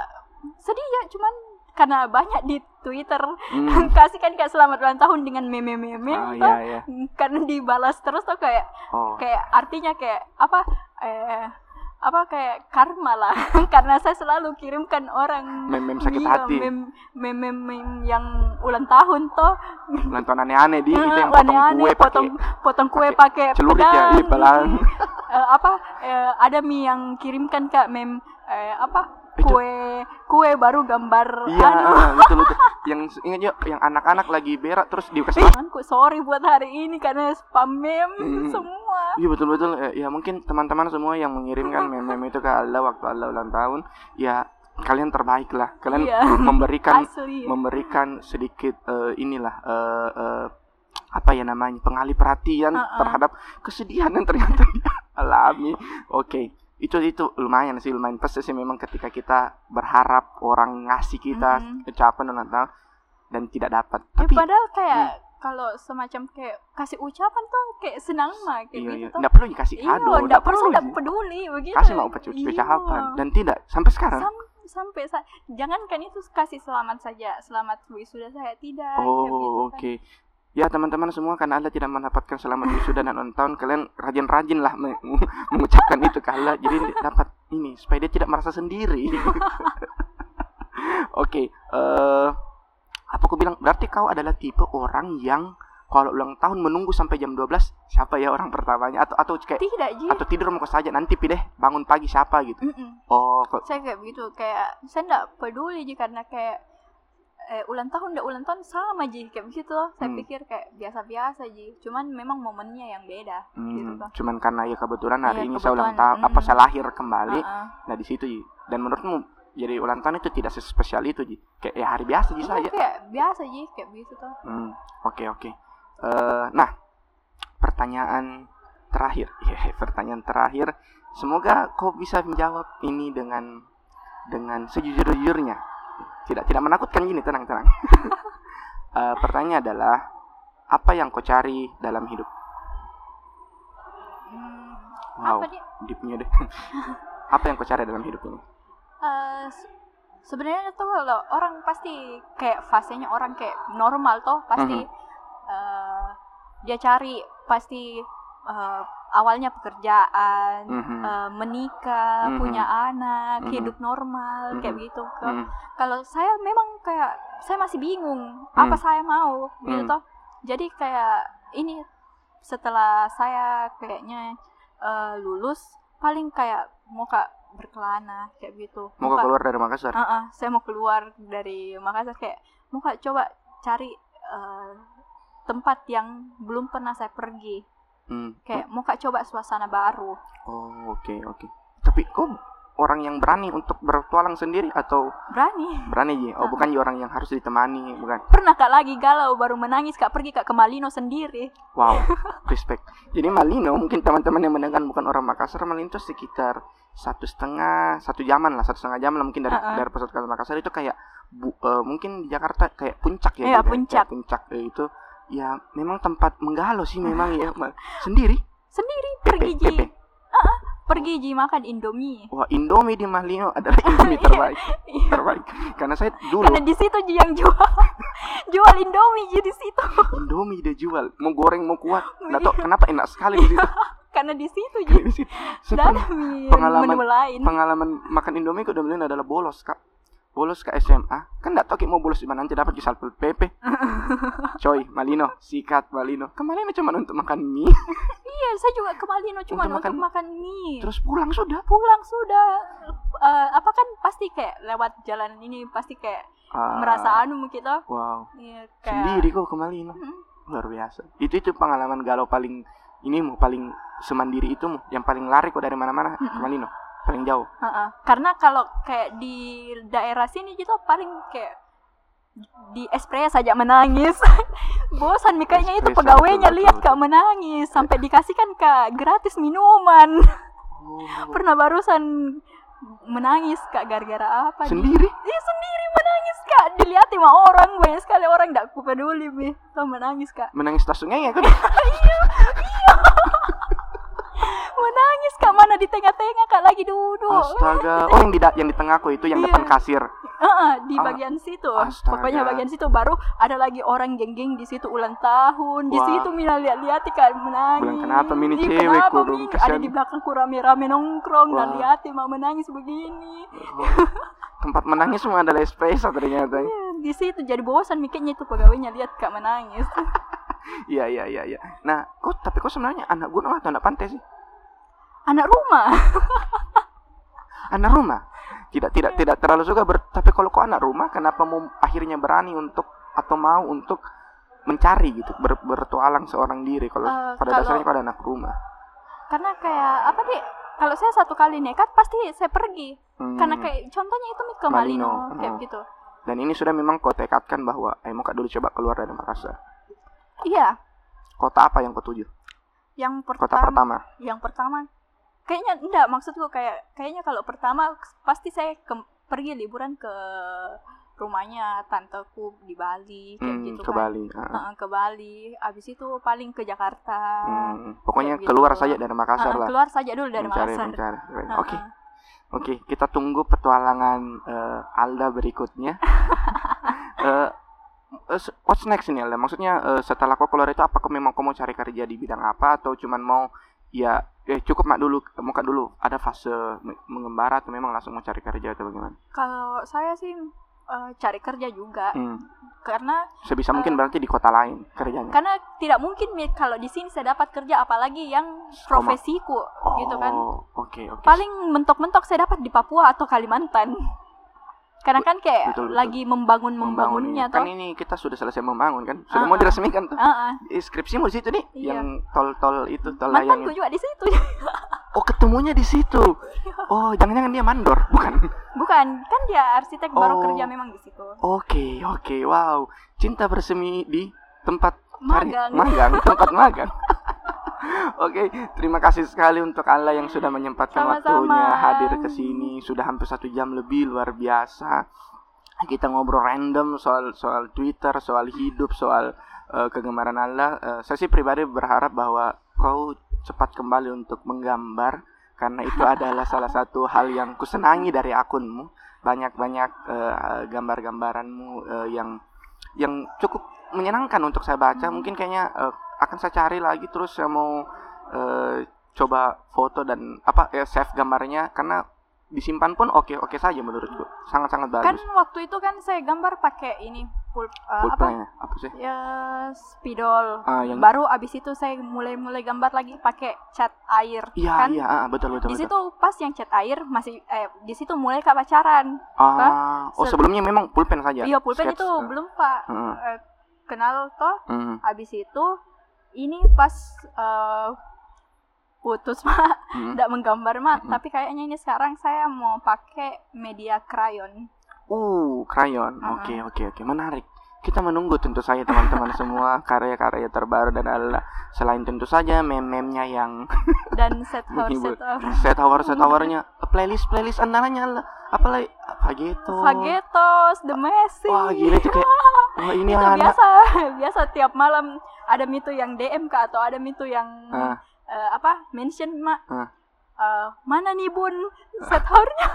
sedih ya cuman karena banyak di Twitter. Hmm. kasih kan kayak selamat ulang tahun dengan meme-meme oh, iya, iya. karena dibalas terus tuh kayak oh. kayak artinya kayak apa eh apa kayak karma lah. Karena saya selalu kirimkan orang mem-mem sakit iya, hati. mem mem mem yang ulang tahun toh. Ulang tahun aneh-aneh di. Itu yang potong aneh, kue potong pake, potong kue pakai celurit ya di uh, apa uh, ada mi yang kirimkan kak mem uh, apa kue kue baru gambar iya anu. uh, betul betul yang ingat yuk yang anak-anak lagi berak terus dikasih aku sorry buat hari ini karena spam meme hmm. semua iya betul betul eh, ya mungkin teman-teman semua yang mengirimkan meme-meme itu ke Allah waktu Allah ulang tahun ya kalian terbaik lah kalian iya. memberikan Asli. memberikan sedikit uh, inilah uh, uh, apa ya namanya pengalih perhatian uh -uh. terhadap kesedihan yang ternyata dia alami oke okay itu itu lumayan sih lumayan pasti sih memang ketika kita berharap orang ngasih kita mm-hmm. ucapan ulang tahun dan tidak dapat ya, tapi padahal kayak hmm. kalau semacam kayak kasih ucapan tuh kayak senang mah kayak iya, gitu iya. nggak perlu dikasih iya, kado nggak perlu nggak peduli begitu kasih mau ucapan iya. dan tidak sampai sekarang Sam sampai sa jangan kan itu kasih selamat saja selamat wisuda saya tidak oh gitu, kan. Ya teman-teman semua karena Anda tidak mendapatkan selamat wisuda dan ulang tahun Kalian rajin-rajin lah mengucapkan itu ke Allah. Jadi dapat ini supaya dia tidak merasa sendiri. Oke okay, uh, eh, Apa aku bilang? Berarti kau adalah tipe orang yang kalau ulang tahun menunggu sampai jam 12 siapa ya orang pertamanya? Atau atau kayak tidak atau tidur mau saja nanti pilih bangun pagi siapa gitu. Mm -mm. oh kok saya kayak gitu kayak saya tidak peduli Ji karena kayak eh, ulang tahun udah ulang tahun sama ji kayak begitu saya hmm. pikir kayak biasa-biasa ji cuman memang momennya yang beda hmm. gitu tuh. cuman karena ya kebetulan hari iya, ini kebetulan. saya ulang tahun hmm. apa saya lahir kembali uh -uh. nah di situ ji dan menurutmu jadi ulang tahun itu tidak sespesial itu ji kayak ya hari biasa ji iya, saja kayak biasa ji kayak begitu tuh oke hmm. oke okay, okay. uh, eh, nah pertanyaan terakhir ya pertanyaan terakhir semoga kau bisa menjawab ini dengan dengan sejujur-jujurnya tidak tidak menakutkan. Gini tenang tenang. Uh, pertanyaan adalah apa yang kau cari dalam hidup? Hmm, wow deepnya deh. Apa yang kau cari dalam hidup ini? Uh, sebenarnya tuh kalau orang pasti kayak fasenya orang kayak normal toh pasti mm -hmm. uh, dia cari pasti uh, awalnya pekerjaan, mm-hmm. uh, menikah, mm-hmm. punya anak, mm-hmm. hidup normal mm-hmm. kayak begitu. Mm-hmm. Kalau saya memang kayak saya masih bingung mm-hmm. apa saya mau mm-hmm. gitu toh. Jadi kayak ini setelah saya kayaknya uh, lulus paling kayak mau kak berkelana kayak gitu. Mau, mau keluar dari Makassar? Uh -uh, saya mau keluar dari Makassar kayak mau kak coba cari uh, tempat yang belum pernah saya pergi Hmm. Kayak mau kak coba suasana baru. Oh oke okay, oke. Okay. Tapi kok orang yang berani untuk bertualang sendiri atau berani? Berani ya. Oh uh bukan orang yang harus ditemani bukan? Pernah kak lagi galau baru menangis kak pergi kak ke Malino sendiri. Wow respect. Jadi Malino mungkin teman-teman yang mendengar bukan orang Makassar Malino itu sekitar satu setengah satu jaman lah satu setengah jam lah mungkin dari uh -uh. dari pusat kota Makassar itu kayak bu, uh, mungkin di Jakarta kayak puncak ya. Iya gitu, puncak. puncak uh, itu ya memang tempat menggalau sih memang ya sendiri? Sendiri pergi ji. uh, pergi ji makan indomie. Wah indomie di Malino adalah indomie terbaik. Iya. terbaik. Karena saya dulu karena di situ ji yang jual. Jual indomie ji di situ. Indomie dia jual. Mau goreng mau kuat. Nggak tahu kenapa enak sekali di situ. Karena di situ ji. Dan pengalaman lain. pengalaman makan indomie ke udah adalah bolos kak bolos ke SMA kan nggak tahu mau bolos di mana nanti dapat di satpol pp coy malino sikat malino. Ke malino cuma untuk makan mie. Iya saya juga ke malino cuma untuk, untuk makan, makan mie. Terus pulang sudah? Pulang sudah. Uh, apa kan pasti kayak lewat jalan ini pasti kayak uh, merasa anu kita. Wow. Iya, kayak... sendiri kok ke malino. Hmm. luar biasa. Itu itu pengalaman galau paling ini mu paling semandiri itu mu yang paling lari kok dari mana-mana ke malino paling jauh. Uh -uh. karena kalau kayak di daerah sini gitu paling kayak di espresso saja menangis. Bosan mikanya itu pegawainya lihat kak menangis. Sampai dikasihkan kak gratis minuman. Oh. pernah barusan menangis kak gara-gara apa sendiri? Iya sendiri menangis kak. Dilihat sama orang banyak sekali orang tidak peduli bi. Menangis kak. Menangis tasungnya ya kan? Iya iya menangis kak mana di tengah-tengah kak lagi duduk astaga oh yang di yang di tengahku itu yang yeah. depan kasir Uh, uh, di ah, bagian situ. Astaga. Pokoknya bagian situ baru ada lagi orang geng-geng di situ ulang tahun. Di situ Mina lihat-lihat kan menangis. Bulan kenapa Mini cewek kenapa, kurung Ada di belakangku rame-rame nongkrong dan lihat mau menangis begini. Oh. Tempat menangis semua adalah espresso ternyata. Iya, di situ jadi bosan mikirnya itu pegawainya lihat kak menangis. Iya iya iya iya. Nah, kok tapi kok sebenarnya anak gunung atau anak pantai sih? Anak rumah. anak rumah tidak tidak yeah. tidak terlalu suka ber, tapi kalau kok anak rumah kenapa mau akhirnya berani untuk atau mau untuk mencari gitu ber, bertualang seorang diri kalau uh, pada kalau, dasarnya kok ada anak rumah karena kayak apa sih kalau saya satu kali nekat pasti saya pergi hmm. karena kayak contohnya itu ke Malino, Malino kayak hmm. gitu dan ini sudah memang kau tekadkan bahwa eh mau kak dulu coba keluar dari Makassar iya kota apa yang kau tuju yang pertama kota pertama yang pertama kayaknya enggak maksudku kayak kayaknya kalau pertama pasti saya ke, pergi liburan ke rumahnya tanteku di Bali kayak hmm, gitu ke kan. Bali uh. Uh, ke Bali abis itu paling ke Jakarta hmm, pokoknya keluar gitu. saja dari Makassar uh, lah keluar saja dulu dari mencari, Makassar mencari. oke okay. oke okay, kita tunggu petualangan uh, Alda berikutnya uh, what's next ini Alda? Maksudnya uh, setelah kau keluar itu apakah memang kau mau cari kerja di bidang apa? Atau cuman mau ya eh cukup mak dulu muka dulu ada fase mengembara atau memang langsung mau cari kerja atau bagaimana? Kalau saya sih uh, cari kerja juga. Hmm. karena sebisa uh, mungkin berarti di kota lain kerjanya? karena tidak mungkin kalau di sini saya dapat kerja apalagi yang profesiku oh, gitu kan. Oke okay, okay. paling mentok-mentok saya dapat di Papua atau Kalimantan karena kan kayak betul, betul. lagi membangun membangunnya. membangun, kan ini kita sudah selesai membangun kan? Sudah uh -uh. mau diresmikan tuh uh -uh. skripsimu di situ nih iya. yang tol-tol itu tol layang itu. juga di situ. Oh ketemunya di situ? Oh jangan-jangan dia mandor bukan? Bukan. Kan dia arsitek oh. baru kerja memang di situ. Oke okay, oke. Okay, wow. Cinta bersemi di tempat magang. magang tempat magang Oke, okay, terima kasih sekali untuk Allah yang sudah menyempatkan Sama-sama. waktunya hadir ke sini. Sudah hampir satu jam lebih, luar biasa. Kita ngobrol random soal soal Twitter, soal hidup, soal uh, kegemaran Allah. Uh, saya sih pribadi berharap bahwa kau cepat kembali untuk menggambar karena itu adalah salah satu hal yang kusenangi dari akunmu. Banyak-banyak uh, gambar-gambaranmu uh, yang yang cukup menyenangkan untuk saya baca. Mungkin kayaknya uh, akan saya cari lagi terus saya mau uh, coba foto dan apa ya save gambarnya karena disimpan pun oke oke saja menurutku sangat sangat bagus kan waktu itu kan saya gambar pakai ini pulp uh, apa ya? apa sih ya spidol ah, yang... baru abis itu saya mulai mulai gambar lagi pakai cat air iya kan iya ah, betul betul di situ pas yang cat air masih eh di situ mulai kak pacaran ah kan? oh sebelumnya memang pulpen saja iya pulpen Sketch. itu uh. belum pak uh. Uh, kenal toh uh. abis itu ini pas uh, putus mak. Tidak hmm. menggambar mak. Hmm. tapi kayaknya ini sekarang saya mau pakai media krayon uh krayon oke oke oke. Menarik. Kita menunggu tentu saja teman-teman semua karya-karya terbaru dan adalah selain tentu saja meme-memnya yang dan set hour set hour set hour. set hournya. Playlist playlist andalanya lah apalagi Fageto. Fagetos The Messi wah gila itu kayak wah ini itu anak. biasa biasa tiap malam ada mitu yang DM kak atau ada mitu yang uh. Uh, apa mention mak uh. Uh, mana nih bun set hournya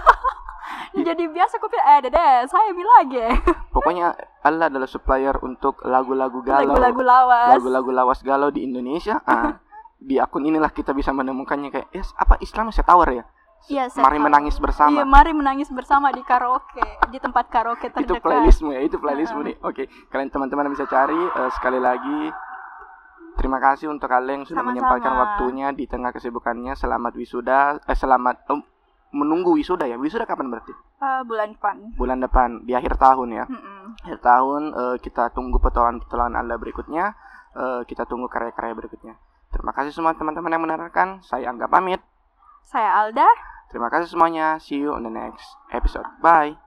jadi biasa kopi eh dede saya bilang lagi pokoknya Allah adalah supplier untuk lagu-lagu galau lagu-lagu lawas lagu-lagu lawas galau di Indonesia ah di akun inilah kita bisa menemukannya kayak yes, apa Islam set tower ya Iya, mari menangis bersama. Iya, mari menangis bersama di karaoke, di tempat karaoke terdekat. Itu playlistmu ya, itu playlistmu uh -huh. nih. Oke, kalian teman-teman bisa cari uh, sekali lagi. Terima kasih untuk kalian yang sudah Sama-sama. menyempatkan waktunya di tengah kesibukannya. Selamat wisuda, eh, selamat um, menunggu wisuda ya. Wisuda kapan berarti? Uh, bulan depan. Bulan depan di akhir tahun ya. Mm -mm. Akhir tahun uh, kita tunggu petualangan-petualangan Anda berikutnya. Uh, kita tunggu karya-karya berikutnya. Terima kasih semua teman-teman yang mendengarkan. Saya anggap pamit. Saya Alda. Terima kasih semuanya. See you on the next episode. Bye.